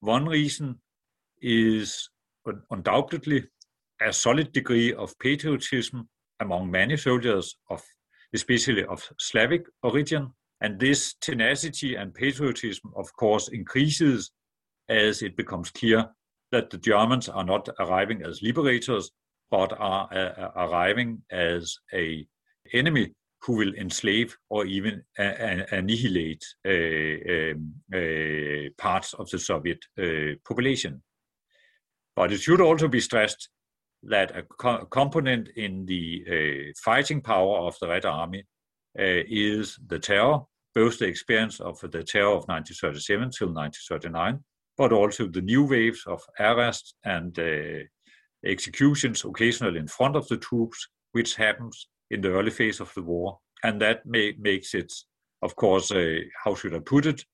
One reason is undoubtedly a solid degree of patriotism among many soldiers of especially of Slavic origin. And this tenacity and patriotism, of course, increases as it becomes clear that the Germans are not arriving as liberators, but are uh, arriving as a enemy who will enslave or even annihilate uh, um, parts of the Soviet population. But it should also be stressed that a co component in the fighting power of the Red Army is the terror, both the experience of the terror of 1937 till 1939, but also the new waves of arrests and executions occasionally in front of the troops, which happens in the early phase of the war. And that may, makes it, of course, uh, how should I put it?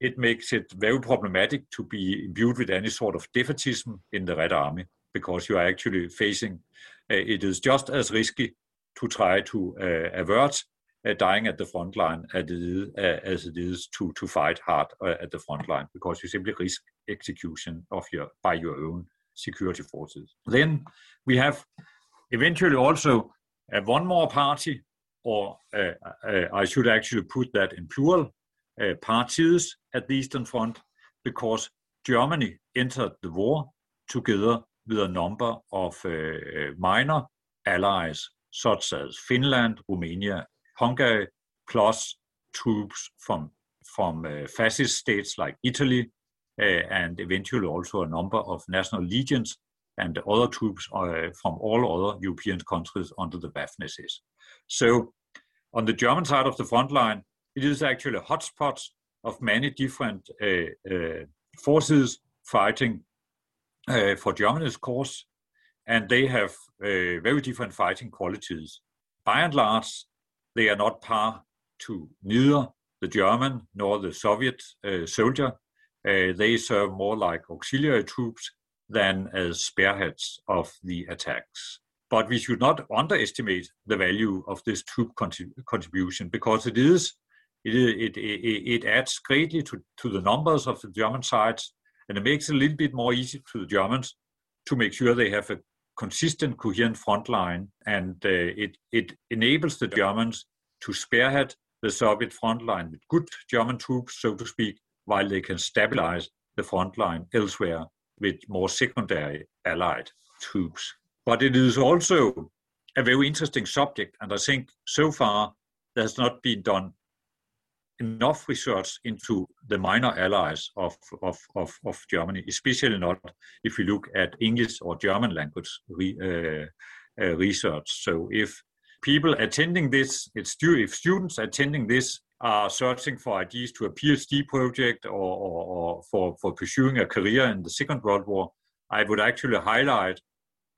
It makes it very problematic to be imbued with any sort of defeatism in the Red Army because you are actually facing, uh, it is just as risky to try to uh, avert uh, dying at the front line as it is, as it is to, to fight hard at the front line because you simply risk execution of your by your own security forces. Then we have eventually also uh, one more party, or uh, uh, I should actually put that in plural, parties at the Eastern Front, because Germany entered the war together with a number of minor allies, such as Finland, Romania, Hungary, plus troops from from uh, fascist states like Italy, uh, and eventually also a number of national legions and other troops uh, from all other European countries under the Waffen-SS. So on the German side of the front line, it is actually a hotspot of many different uh, uh, forces fighting uh, for Germany's cause, and they have very different fighting qualities. By and large, they are not par to neither the German nor the Soviet soldier. they serve more like auxiliary troops than as spearheads of the attacks. But we should not underestimate the value of this troop contribution because it is it, it, it, it adds greatly to, to the numbers of the German sides and it makes it a little bit more easy to the Germans to make sure they have a consistent, coherent front line. And uh, it, it enables the Germans to spearhead the Soviet front line with good German troops, so to speak, while they can stabilize the front line elsewhere with more secondary allied troops. But it is also a very interesting subject, and I think so far there has not been done enough research into the minor allies of, of, of, of Germany, especially not if we look at English or German language re, uh, uh, research. So if people attending this, it's if students attending this are searching for ideas to a PhD project or, or, or, for, for pursuing a career in the Second World War, I would actually highlight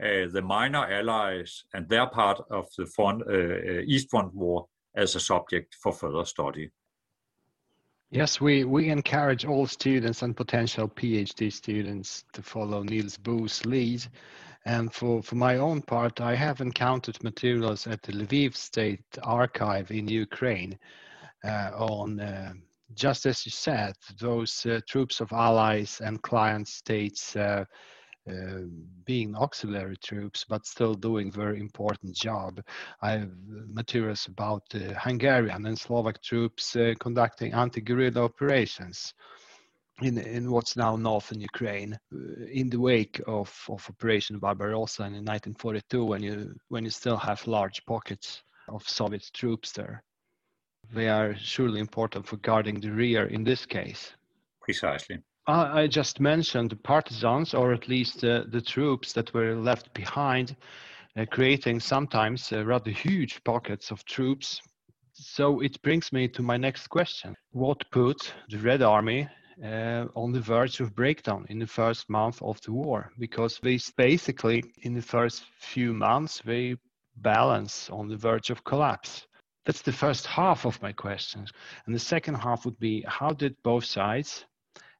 uh, the minor allies and their part of the front, uh, uh East Front War as a subject for further study. Yes, we, we encourage all students and potential PhD students to follow Niels Bo's lead. And for, for my own part, I have encountered materials at the Lviv State Archive in Ukraine uh, on, uh, just as you said, those uh, troops of allies and client states being auxiliary troops, but still doing very important job. I have materials about Hungarian and Slovak troops conducting anti-guerrilla operations. in, in what's now northern Ukraine uh, in the wake of, of Operation Barbarossa in 1942 when you when you still have large pockets of Soviet troops there. They are surely important for guarding the rear in this case. Precisely. I, I just mentioned the partisans, or at least uh, the troops that were left behind, uh, creating sometimes uh, rather huge pockets of troops. So it brings me to my next question. What put the Red Army uh, on the verge of breakdown in the first month of the war because they basically in the first few months they balance on the verge of collapse that's the first half of my questions and the second half would be how did both sides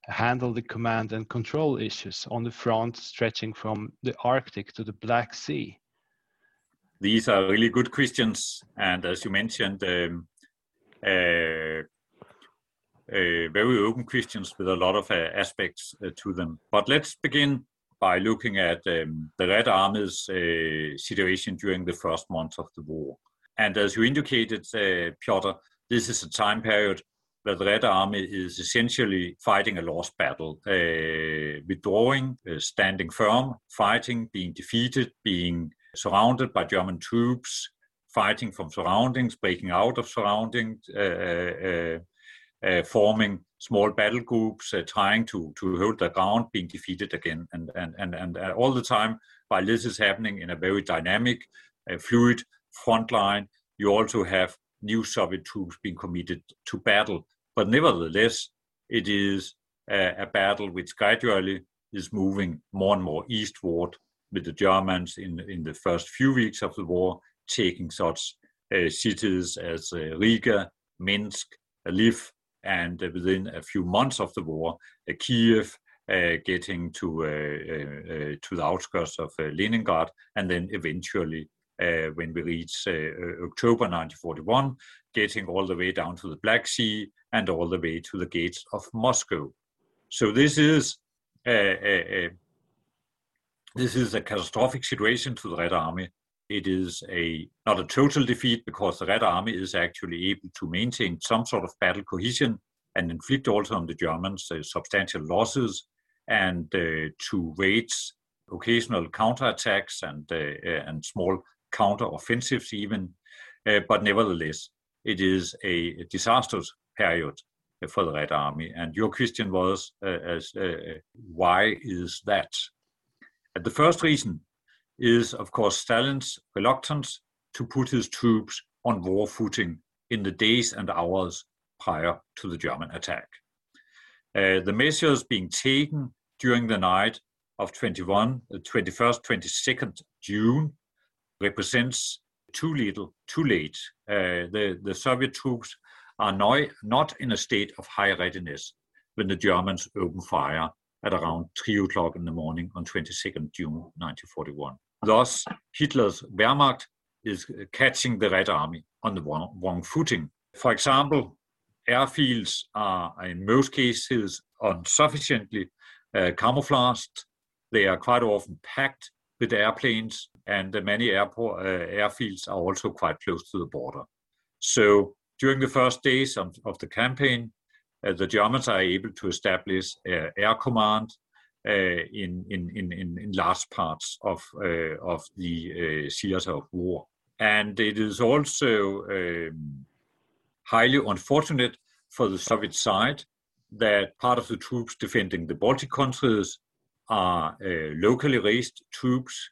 handle the command and control issues on the front stretching from the arctic to the black sea these are really good questions and as you mentioned um, uh, uh, very open questions with a lot of uh, aspects uh, to them. But let's begin by looking at um, the Red Army's uh, situation during the first months of the war. And as you indicated, uh, Piotr, this is a time period where the Red Army is essentially fighting a lost battle, uh, withdrawing, standing firm, fighting, being defeated, being surrounded by German troops, fighting from surroundings, breaking out of surroundings, uh, forming small battle groups, uh, trying to to hold the ground, being defeated again, and and and and uh, all the time while this is happening in a very dynamic, fluid front line, you also have new Soviet troops being committed to battle. But nevertheless, it is a, a battle which gradually is moving more and more eastward, with the Germans in in the first few weeks of the war taking such uh, cities as uh, Riga, Minsk, Lviv, and uh, within a few months of the war, uh, Kiev uh, getting to to the outskirts of Leningrad, and then eventually, when we reach October 1941, getting all the way down to the Black Sea and all the way to the gates of Moscow. So this is a, this is a catastrophic situation to the Red Army. It is a not a total defeat because the Red Army is actually able to maintain some sort of battle cohesion and inflict also on the Germans uh, substantial losses and uh, to wage occasional counterattacks and uh, uh and small counter-offensives even. Uh, but nevertheless, it is a disastrous period for the Red Army. And your question was, uh, as, why is that? And the first reason is, of course, Stalin's reluctance to put his troops on war footing in the days and hours prior to the German attack. Uh, the measures being taken during the night of 21, 21st, 22nd June represents too little, too late. Uh, the, the Soviet troops are now not in a state of high readiness when the Germans open fire at around 3 o'clock in the morning on 22nd June 1941. Thus, Hitler's Wehrmacht is catching the Red Army on the wrong, wrong footing. For example, airfields are in most cases insufficiently uh, camouflaged. They are quite often packed with airplanes, and many airport, uh, airfields are also quite close to the border. So during the first days of, of the campaign, uh, the Germans are able to establish uh, air command in, in, in, in large parts of, of the theater of war. And it is also um, highly unfortunate for the Soviet side that part of the troops defending the Baltic countries are uh, locally raised troops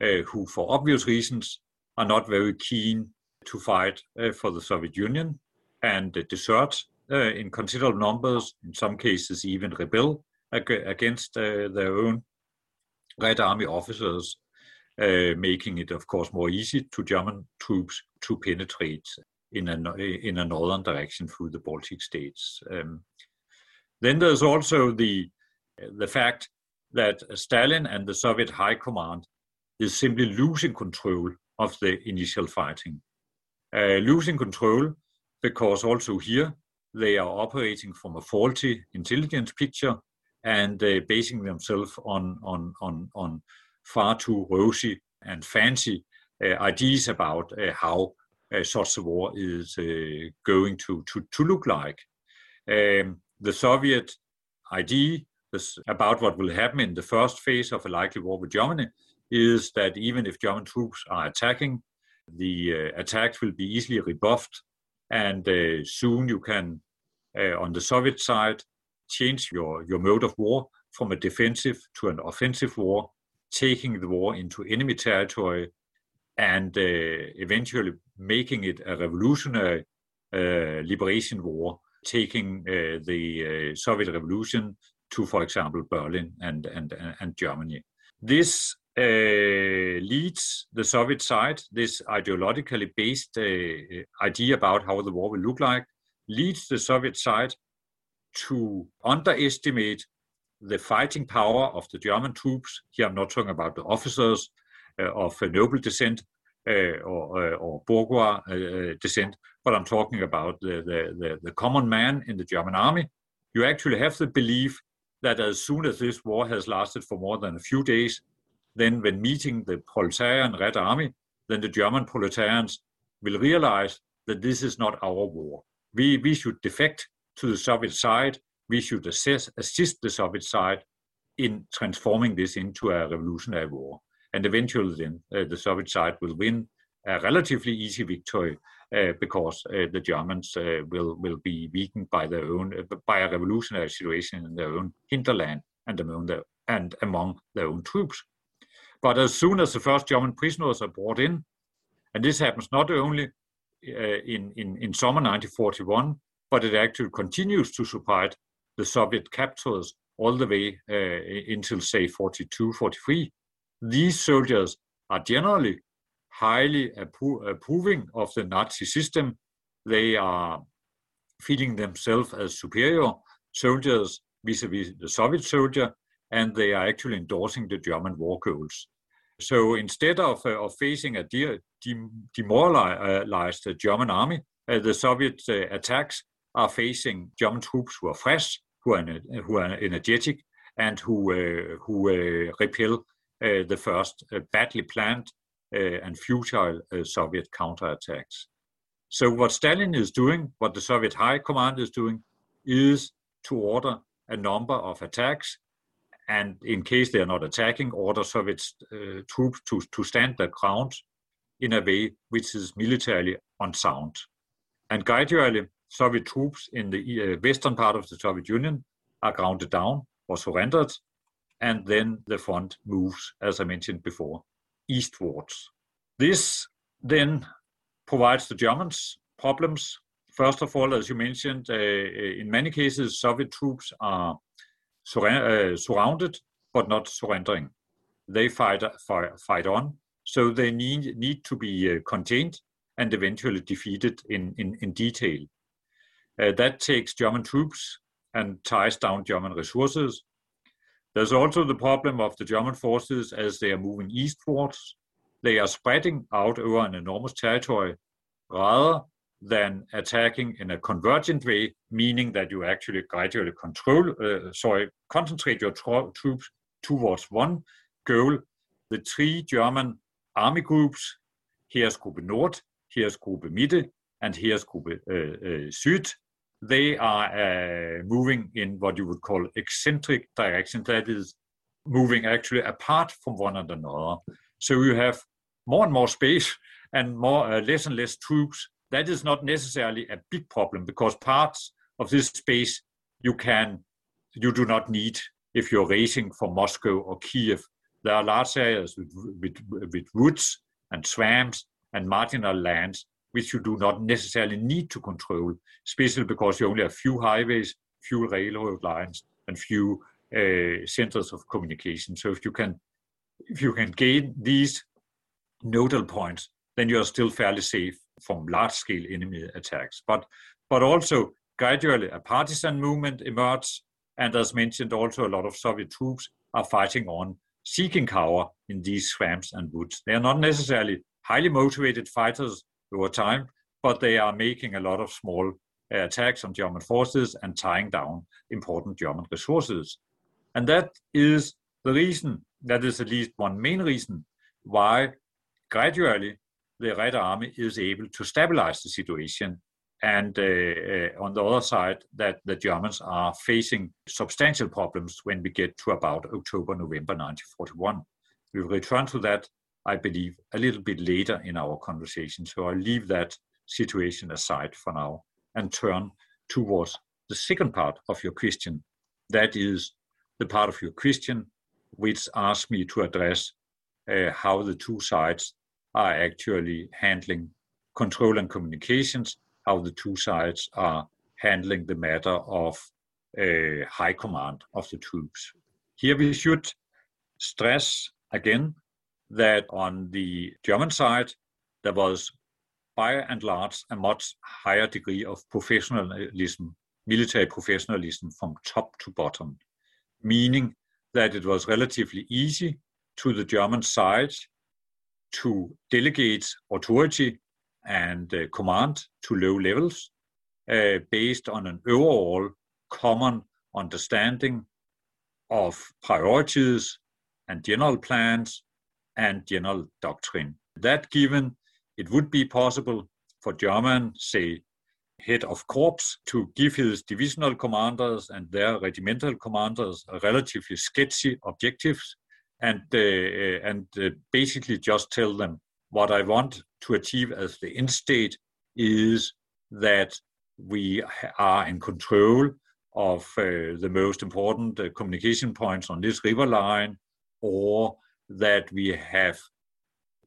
who, for obvious reasons, are not very keen to fight uh, for the Soviet Union and desert uh, in considerable numbers, in some cases even rebel ag- against uh, their own Red Army officers, uh, making it, of course, more easy to German troops to penetrate in a, in a northern direction through the Baltic states. Um, then there's also the, the fact that Stalin and the Soviet High Command is simply losing control of the initial fighting. Uh, losing control because also here they are operating from a faulty intelligence picture and uh, basing themselves on, on, on, on far too rosy and fancy uh, ideas about uh, how uh, such a war is uh, going to, to, to look like. Um, the Soviet idea about what will happen in the first phase of a likely war with Germany is that even if German troops are attacking, the uh, attacks will be easily rebuffed, and uh, soon you can, uh, on the Soviet side, change your, your mode of war from a defensive to an offensive war, taking the war into enemy territory and uh, eventually making it a revolutionary uh, liberation war, taking uh, the Soviet Revolution to, for example, Berlin and, and, and Germany. This uh, leads the Soviet side, this ideologically based uh, idea about how the war will look like, leads the Soviet side to underestimate the fighting power of the German troops. Here I'm not talking about the officers uh, of noble descent uh, or, uh, or bourgeois uh, descent, but I'm talking about the, the, the, the common man in the German army. You actually have the belief that as soon as this war has lasted for more than a few days, then when meeting the proletarian Red Army, then the German proletarians will realize that this is not our war. We, we should defect to the Soviet side. We should assess, assist the Soviet side in transforming this into a revolutionary war. And eventually, then uh, the Soviet side will win a relatively easy victory uh, because uh, the Germans uh, will will be weakened by their own uh, by a revolutionary situation in their own hinterland and among their and among their own troops. But as soon as the first German prisoners are brought in, and this happens not only uh, in, in, in summer 1941, but it actually continues to support the Soviet captors all the way uh, until, say, 42, 43. These soldiers are generally highly appro- approving of the Nazi system. They are feeling themselves as superior soldiers vis-a-vis the Soviet soldier, and they are actually endorsing the German war goals. So instead of, uh, of facing a de- de- demoralized German army, uh, the Soviet uh, attacks are facing German troops who are fresh, who are, who are energetic, and who, uh, who uh, repel uh, the first badly planned and futile Soviet counterattacks. So what Stalin is doing, what the Soviet High Command is doing, is to order a number of attacks and in case they are not attacking, order Soviet uh, troops to, to stand their ground in a way which is militarily unsound. And gradually, Soviet troops in the uh, western part of the Soviet Union are grounded down or surrendered, and then the front moves, as I mentioned before, eastwards. This then provides the Germans problems. First of all, as you mentioned, uh, in many cases, Soviet troops are uh, surrounded but not surrendering. They fight, fight, fight on, so they need, need to be uh, contained and eventually defeated in, in, in detail. Uh, that takes German troops and ties down German resources. There's also the problem of the German forces as they are moving eastwards. They are spreading out over an enormous territory rather than attacking in a convergent way, meaning that you actually gradually control, uh, sorry, concentrate your tro- troops towards one goal. The three German army groups, Heeresgruppe Nord, Heeresgruppe Mitte, and Heeresgruppe uh, uh, Süd, they are uh, moving in what you would call eccentric directions, that is, moving actually apart from one another. So you have more and more space and more uh, less and less troops that is not necessarily a big problem because parts of this space you can you do not need if you're racing from Moscow or Kiev. There are large areas with, with, with woods and swamps and marginal lands which you do not necessarily need to control, especially because you only have few highways, few railroad lines, and few uh, centers of communication. So if you can if you can gain these nodal points, then you are still fairly safe from large-scale enemy attacks. But, but also gradually a partisan movement emerged, and as mentioned, also a lot of Soviet troops are fighting on, seeking cover in these swamps and woods. They are not necessarily highly motivated fighters over time, but they are making a lot of small uh, attacks on German forces and tying down important German resources. And that is the reason, that is at least one main reason, why gradually the Red Army is able to stabilize the situation and uh, uh, on the other side, that the Germans are facing substantial problems when we get to about October, November 1941. We will return to that, I believe, a little bit later in our conversation. So I'll leave that situation aside for now and turn towards the second part of your question. That is the part of your question which asks me to address uh, how the two sides are actually handling control and communications, how the two sides are handling the matter of uh, high command of the troops. Here we should stress again that on the German side, there was by and large a much higher degree of professionalism, military professionalism from top to bottom, meaning that it was relatively easy to the German side to delegate authority and uh, command to low levels uh, based on an overall common understanding of priorities and general plans and general doctrine. That given, it would be possible for German, say, head of corps to give his divisional commanders and their regimental commanders relatively sketchy objectives and uh, and uh, basically just tell them what I want to achieve as the end state is that we are in control of uh, the most important uh, communication points on this river line, or that we have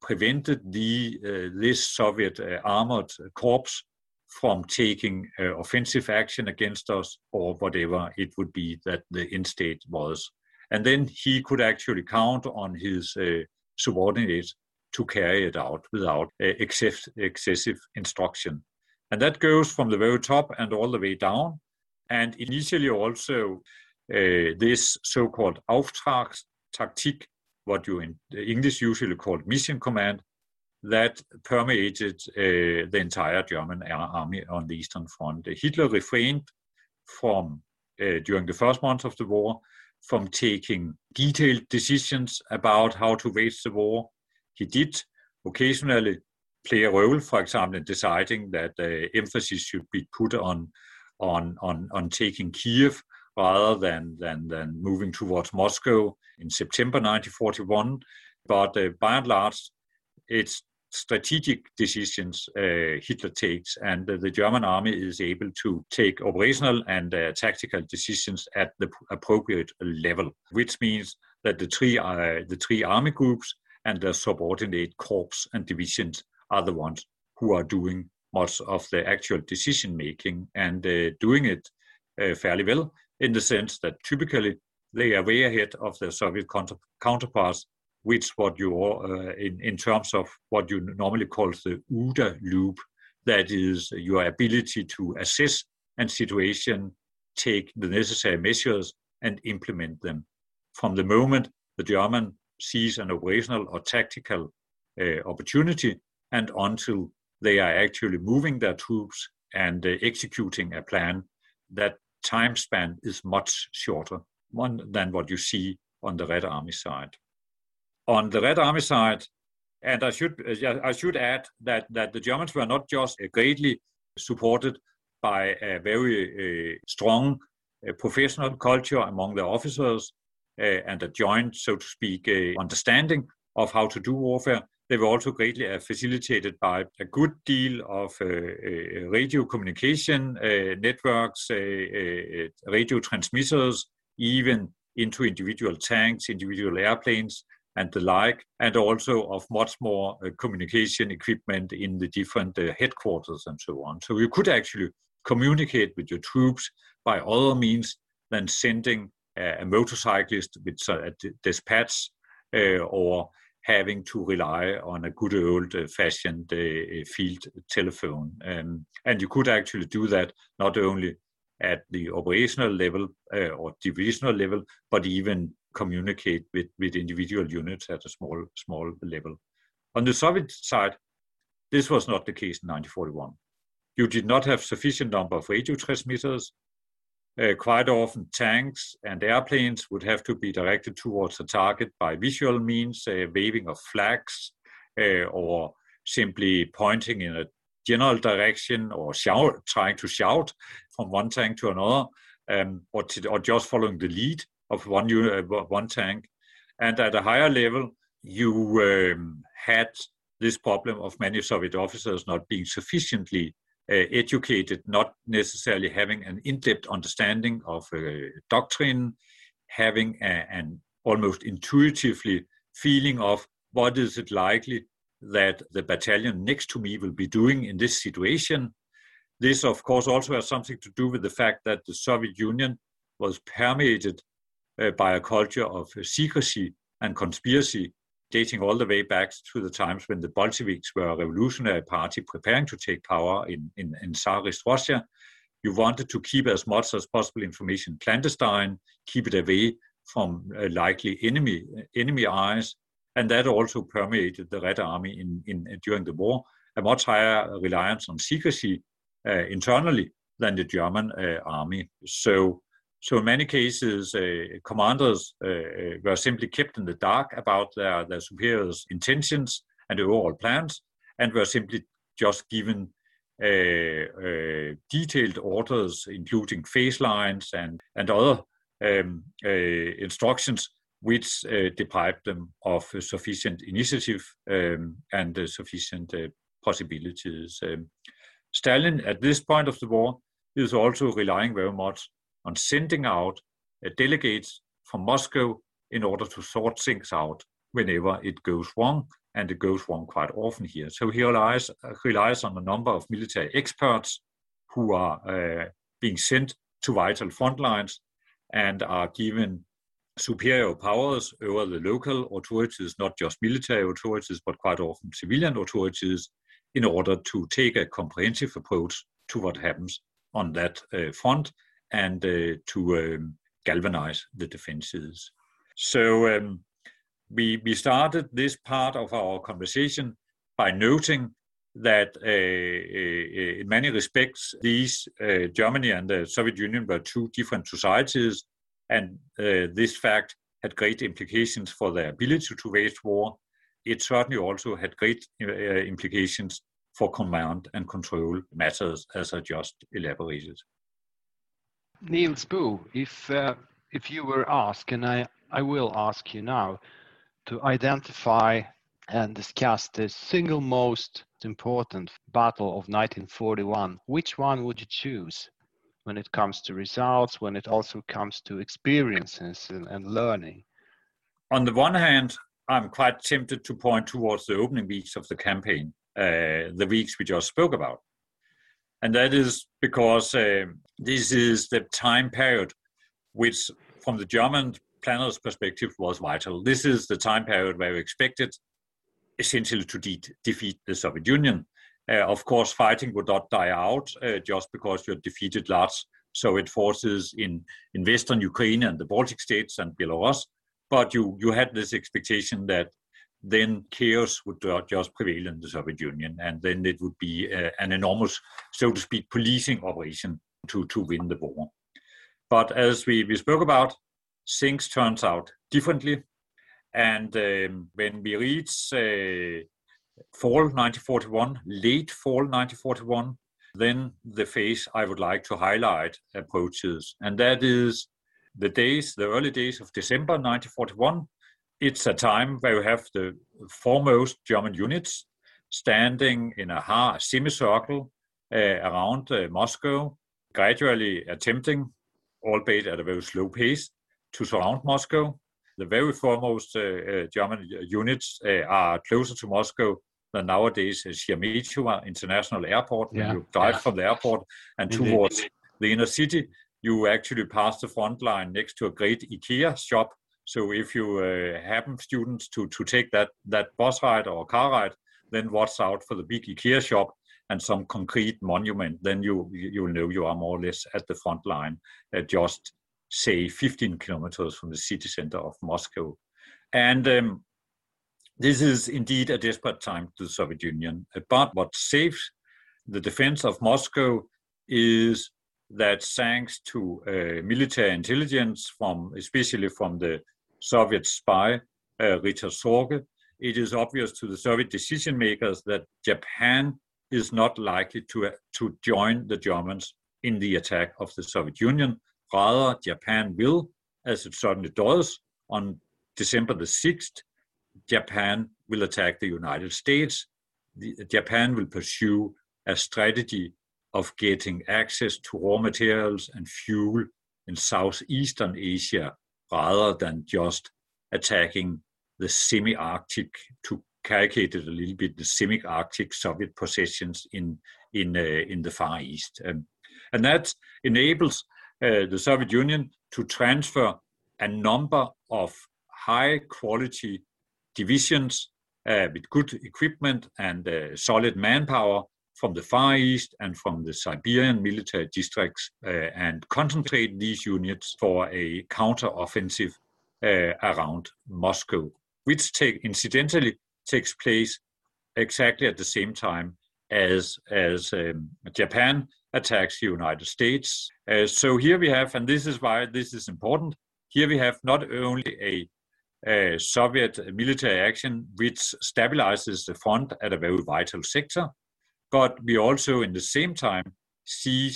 prevented the uh, this Soviet uh, armored corps from taking uh, offensive action against us, or whatever it would be that the end state was. And then he could actually count on his uh, subordinates to carry it out without uh, excess, excessive instruction. And that goes from the very top and all the way down. And initially also uh, this so-called Auftragstaktik, what you in English usually call mission command, that permeated uh, the entire German army on the Eastern Front. Hitler refrained from, uh, during the first months of the war, from taking detailed decisions about how to wage the war he did occasionally play a role, for example, in deciding that uh, emphasis should be put on, on, on, on taking Kiev rather than, than, than moving towards Moscow in September 1941. But uh, by and large, it's strategic decisions uh, Hitler takes, and uh, the German army is able to take operational and uh, tactical decisions at the appropriate level, which means that the three the three army groups and the subordinate corps and divisions are the ones who are doing much of the actual decision making and uh, doing it uh, fairly well in the sense that typically they are way ahead of their Soviet counter- counterparts, which what you uh, in, in terms of what you normally call the OODA loop, that is your ability to assess and situation, take the necessary measures and implement them. From the moment the German sees an operational or tactical uh, opportunity and until they are actually moving their troops and uh, executing a plan, that time span is much shorter than what you see on the Red Army side. On the Red Army side, and I should uh, I should add that that the Germans were not just greatly supported by a very uh, strong uh, professional culture among the officers, uh, and a joint, so to speak, uh, understanding of how to do warfare. They were also greatly uh, facilitated by a good deal of radio communication networks, radio transmitters, even into individual tanks, individual airplanes, and the like, and also of much more uh, communication equipment in the different uh, headquarters and so on. So you could actually communicate with your troops by other means than sending a motorcyclist with a dispatch uh, or having to rely on a good old fashioned uh, field telephone. Um, and you could actually do that not only at the operational level uh, or divisional level, but even communicate with, with individual units at a small, small level. On the Soviet side, this was not the case in 1941. You did not have sufficient number of radio transmitters uh, quite often, tanks and airplanes would have to be directed towards a target by visual means, uh, waving of flags, uh, or simply pointing in a general direction or shout, trying to shout from one tank to another, um, or, or just following the lead of one, uh, one tank. And at a higher level, you um, had this problem of many Soviet officers not being sufficiently uh, educated, not necessarily having an in-depth understanding of uh, doctrine, having a, an almost intuitively feeling of what is it likely that the battalion next to me will be doing in this situation. This, of course, also has something to do with the fact that the Soviet Union was permeated by a culture of secrecy and conspiracy dating all the way back to the times when the Bolsheviks were a revolutionary party preparing to take power in, in, in Tsarist Russia. You wanted to keep as much as possible information clandestine, keep it away from uh, likely enemy enemy eyes, and that also permeated the Red Army in, in during the war. A much higher reliance on secrecy uh, internally than the German uh, army. So so in many cases, uh, commanders uh, uh, were simply kept in the dark about their, their superiors' intentions and overall plans, and were simply just given uh, uh, detailed orders, including phase lines and, and other um, uh, instructions, which deprived them of sufficient initiative um, and sufficient possibilities. Um, Stalin, at this point of the war, is also relying very much on sending out delegates from Moscow in order to sort things out whenever it goes wrong, and it goes wrong quite often here. So he relies, relies on a number of military experts who are uh, being sent to vital front lines and are given superior powers over the local authorities, not just military authorities, but quite often civilian authorities, in order to take a comprehensive approach to what happens on that uh, front and uh, to um, galvanize the defenses. So um, we, we started this part of our conversation by noting that uh, uh, in many respects, these uh, Germany and the Soviet Union were two different societies, and uh, this fact had great implications for their ability to wage war. It certainly also had great uh, implications for command and control matters, as I just elaborated. Niels Bo, if uh, if you were asked, and I, I will ask you now, to identify and discuss the single most important battle of 1941, which one would you choose when it comes to results, when it also comes to experiences and, and learning? On the one hand, I'm quite tempted to point towards the opening weeks of the campaign, uh, the weeks we just spoke about. And that is because uh, this is the time period which, from the German planners' perspective, was vital. This is the time period where we expected essentially to de- defeat the Soviet Union. Uh, of course, fighting would not die out uh, just because you defeated large Soviet forces in, in Western Ukraine and the Baltic states and Belarus. But you, you had this expectation that then chaos would just prevail in the Soviet Union, and then it would be uh, an enormous, so to speak, policing operation to, to win the war. But as we, we spoke about, things turns out differently. And um, when we reach uh, fall 1941, late fall 1941, then the phase I would like to highlight approaches. And that is the days, the early days of December 1941. It's a time where you have the foremost German units standing in a semicircle uh, around uh, Moscow gradually attempting, albeit at a very slow pace, to surround Moscow. The very foremost uh, uh German units uh, are closer to Moscow than nowadays Sheremetyevo International Airport. Yeah. When you drive yeah. from the airport and Indeed. towards the inner city, you actually pass the front line next to a great IKEA shop. So if you uh, happen students to to take that that bus ride or car ride, then watch out for the big IKEA shop and some concrete monument, then you you know you are more or less at the front line, uh, just say 15 kilometers from the city center of Moscow, and um, this is indeed a desperate time to the Soviet Union. But what saves the defense of Moscow is that thanks to uh, military intelligence from especially from the Soviet spy uh, Richard Sorge, it is obvious to the Soviet decision makers that Japan is not likely to, to join the Germans in the attack of the Soviet Union. Rather, Japan will, as it certainly does, on December the 6th, Japan will attack the United States. The, Japan will pursue a strategy of getting access to raw materials and fuel in southeastern Asia rather than just attacking the semi-Arctic, to it a little bit, the semi-Arctic Soviet possessions in in uh, in the Far East, um, and that enables uh, the Soviet Union to transfer a number of high-quality divisions uh, with good equipment and uh, solid manpower from the Far East and from the Siberian military districts uh, and concentrate these units for a counter-offensive uh, around Moscow, which take, incidentally takes place exactly at the same time as, as um, Japan attacks the United States. Uh, so here we have, and this is why this is important, here we have not only a uh, Soviet military action which stabilizes the front at a very vital sector, but we also, in the same time, see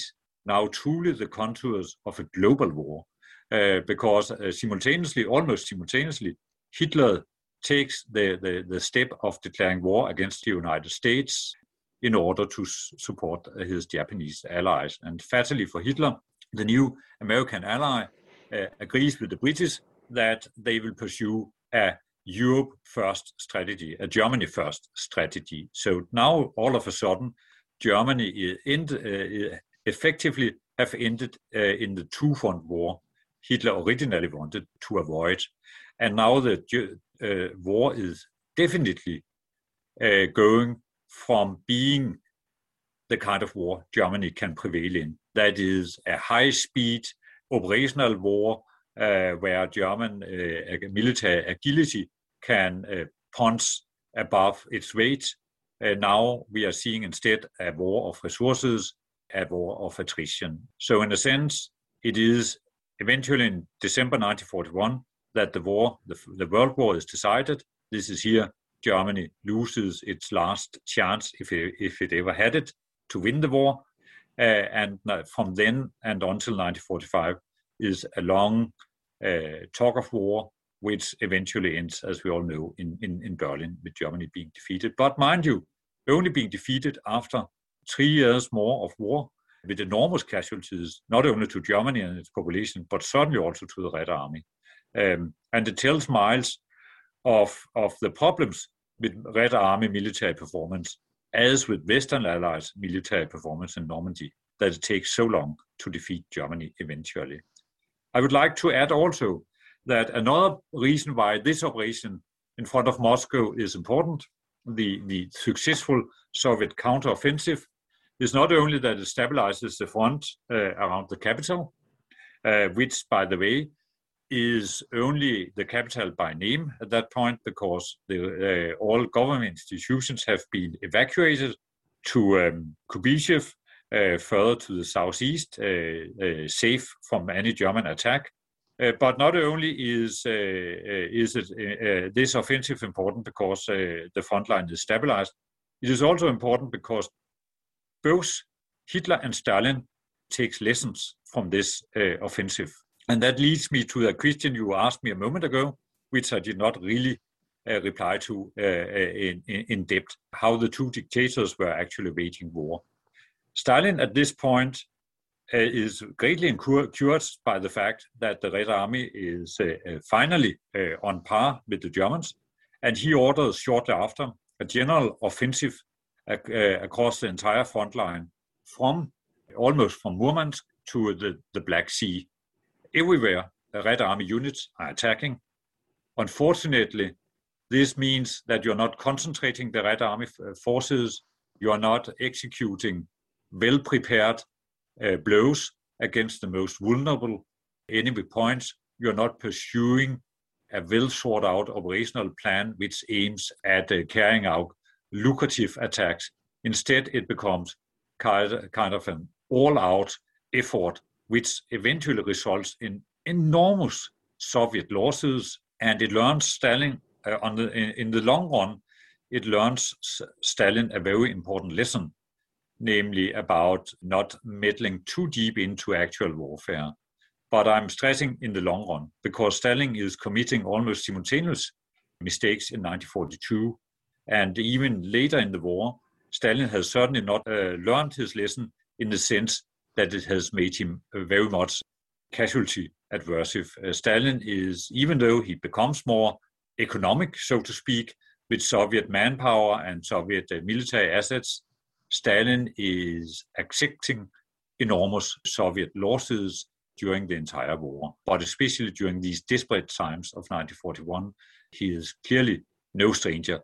now truly the contours of a global war, uh, because uh, simultaneously, almost simultaneously, Hitler takes the, the, the step of declaring war against the United States in order to support his Japanese allies. And fatally for Hitler, the new American ally uh, agrees with the British that they will pursue a Europe first strategy, a Germany first strategy. So now all of a sudden, Germany end, uh, effectively have ended uh, in the two front war Hitler originally wanted to avoid. And now the uh, war is definitely uh, going from being the kind of war Germany can prevail in. That is a high speed operational war uh, where German uh, military agility can uh, punch above its weight. now we are seeing instead a war of resources, a war of attrition. So, in a sense, it is eventually in December 1941 that the war, the, the World War, is decided. This is here Germany loses its last chance, if it, if it ever had it, to win the war. Uh, and from then and until 1945 is a long uh, talk of war which eventually ends, as we all know, in, in, in Berlin with Germany being defeated. But mind you, only being defeated after three years more of war with enormous casualties, not only to Germany and its population, but certainly also to the Red Army. Um, and it tells Miles of, of the problems with Red Army military performance, as with Western Allies military performance in Normandy, that it takes so long to defeat Germany eventually. I would like to add also that another reason why this operation in front of Moscow is important, the, the successful Soviet counteroffensive, is not only that it stabilizes the front uh, around the capital, uh, which, by the way, is only the capital by name at that point because the, uh, all government institutions have been evacuated to um, uh, further to the southeast, uh, uh, safe from any German attack. Uh, but not only is uh, is it this offensive important because the front line is stabilized, it is also important because both Hitler and Stalin takes lessons from this offensive, and that leads me to the question you asked me a moment ago, which I did not really uh, reply to uh, in, in, depth, how the two dictators were actually waging war. Stalin, at this point, uh, is greatly encouraged by the fact that the Red Army is uh, uh, finally on par with the Germans, and he orders shortly after a general offensive across the entire front line from almost from Murmansk to the, the Black Sea. Everywhere, the Red Army units are attacking. Unfortunately, this means that you're not concentrating the Red Army forces, you are not executing well prepared uh, blows against the most vulnerable enemy points. You're not pursuing a well thought out operational plan which aims at uh, carrying out lucrative attacks. Instead, it becomes kind of an all out effort, which eventually results in enormous Soviet losses. And it learns Stalin, uh, on the, in, in the long run, it learns Stalin a very important lesson namely about not meddling too deep into actual warfare. But I'm stressing in the long run because Stalin is committing almost simultaneous mistakes in 1942. And even later in the war, Stalin has certainly not uh, learned his lesson in the sense that it has made him very much casualty adversive. Uh, Stalin is, even though he becomes more economic, so to speak, with Soviet manpower and Soviet uh, military assets, Stalin is accepting enormous Soviet losses during the entire war. But especially during these desperate times of 1941, he is clearly no stranger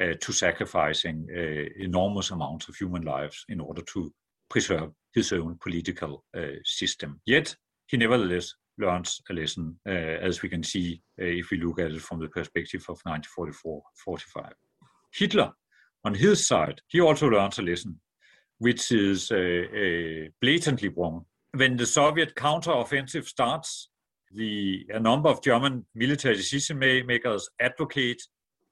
uh, to sacrificing uh, enormous amounts of human lives in order to preserve his own political uh, system. Yet, he nevertheless learns a lesson, uh, as we can see uh, if we look at it from the perspective of 1944-45. Hitler, on his side, he also learns a lesson, which is blatantly wrong. When the Soviet counteroffensive starts, the, a number of German military decision makers advocate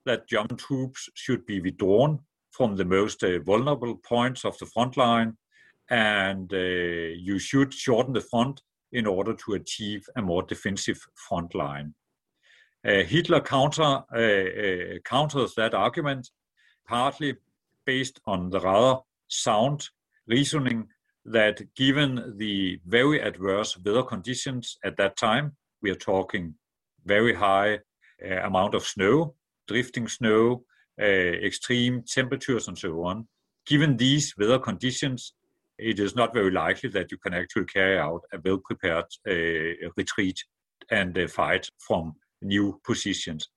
that German troops should be withdrawn from the most uh, vulnerable points of the front line, and uh, you should shorten the front in order to achieve a more defensive front line. Uh, Hitler counter, uh, uh, counters that argument partly based on the rather sound reasoning that given the very adverse weather conditions at that time, we are talking very high uh, amount of snow, drifting snow, uh, extreme temperatures, and so on. Given these weather conditions, it is not very likely that you can actually carry out a well prepared uh, retreat and uh, fight from new positions.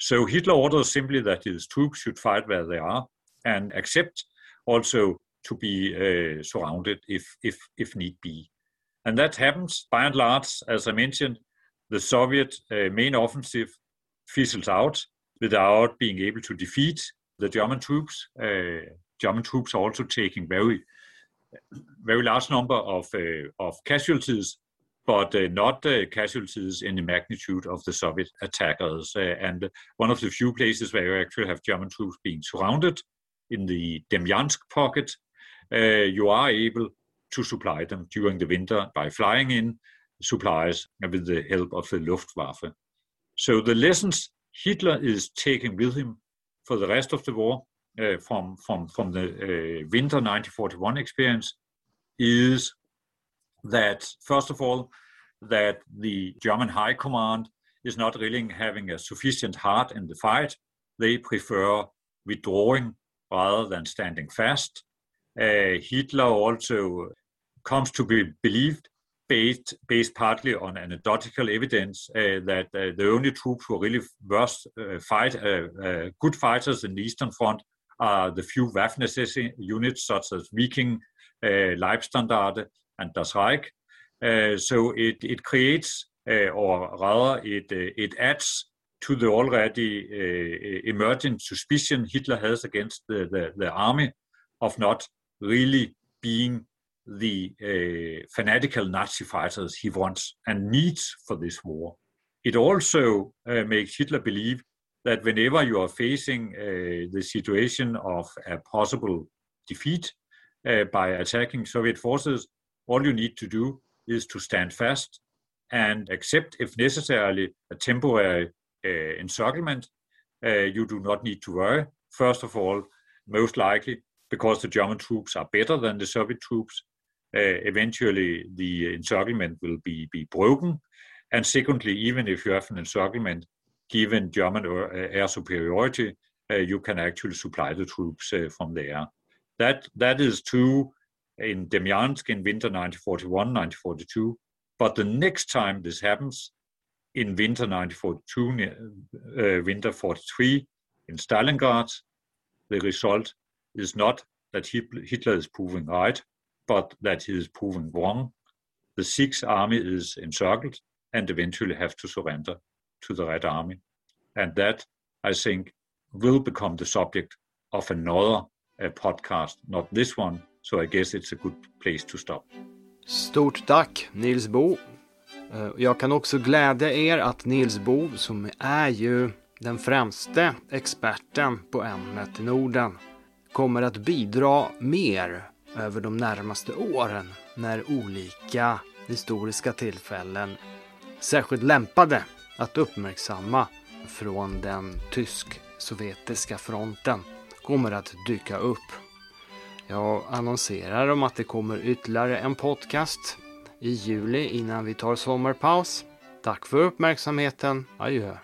So Hitler orders simply that his troops should fight where they are and accept also to be uh, surrounded if, if, if need be. And that happens by and large, as I mentioned, the Soviet uh, main offensive fizzles out without being able to defeat the German troops. Uh, German troops are also taking very very large number of uh, of casualties, but uh, not uh, casualties in the magnitude of the Soviet attackers. and one of the few places where you actually have German troops being surrounded in the Demyansk pocket, you are able to supply them during the winter by flying in supplies with the help of the Luftwaffe. So the lessons Hitler is taking with him for the rest of the war uh, from from from the uh, winter 1941 experience is that first of all that the German High Command is not really having a sufficient heart in the fight. They prefer withdrawing rather than standing fast. Uh, Hitler also comes to be believed based, based partly on anecdotal evidence uh, that uh, the only troops who really worst uh, fight, good fighters in the Eastern Front are the few Waffen units such as Viking, uh, Leibstandarte, and Das Reich. Uh, so it, it creates, uh, or rather, it, uh, it adds to the already uh, emerging suspicion Hitler has against the, the, the army of not really being the uh, fanatical Nazi fighters he wants and needs for this war. It also uh, makes Hitler believe that whenever you are facing uh, the situation of a possible defeat uh, by attacking Soviet forces, all you need to do is to stand fast and accept, if necessarily, a temporary uh, encirclement. Uh, you do not need to worry. First of all, most likely because the German troops are better than the Soviet troops, uh, eventually the encirclement will be, be broken. And secondly, even if you have an encirclement, given German air superiority, uh, you can actually supply the troops uh, from there. That that is true in Demyansk in winter 1941, 1942. But the next time this happens, in winter 1942, uh, winter 43, in Stalingrad, the result is not that Hitler is proving right, but that he is proving wrong. The Sixth Army is encircled and eventually have to surrender to the Red Army. And that, I think, will become the subject of another uh, podcast, not this one. So I guess it's a good place to stop. Stort tack Nils Bo. Eh, jag kan också glädja er att Nils Bo, som är ju den främste experten på ämnet i Norden, kommer att bidra mer över de närmaste åren när olika historiska tillfällen särskilt lämpade att uppmärksamma från den tysk-sovjetiska fronten kommer att dyka upp. Jag annonserar om att det kommer ytterligare en podcast i juli innan vi tar sommarpaus. Tack för uppmärksamheten. Adjö.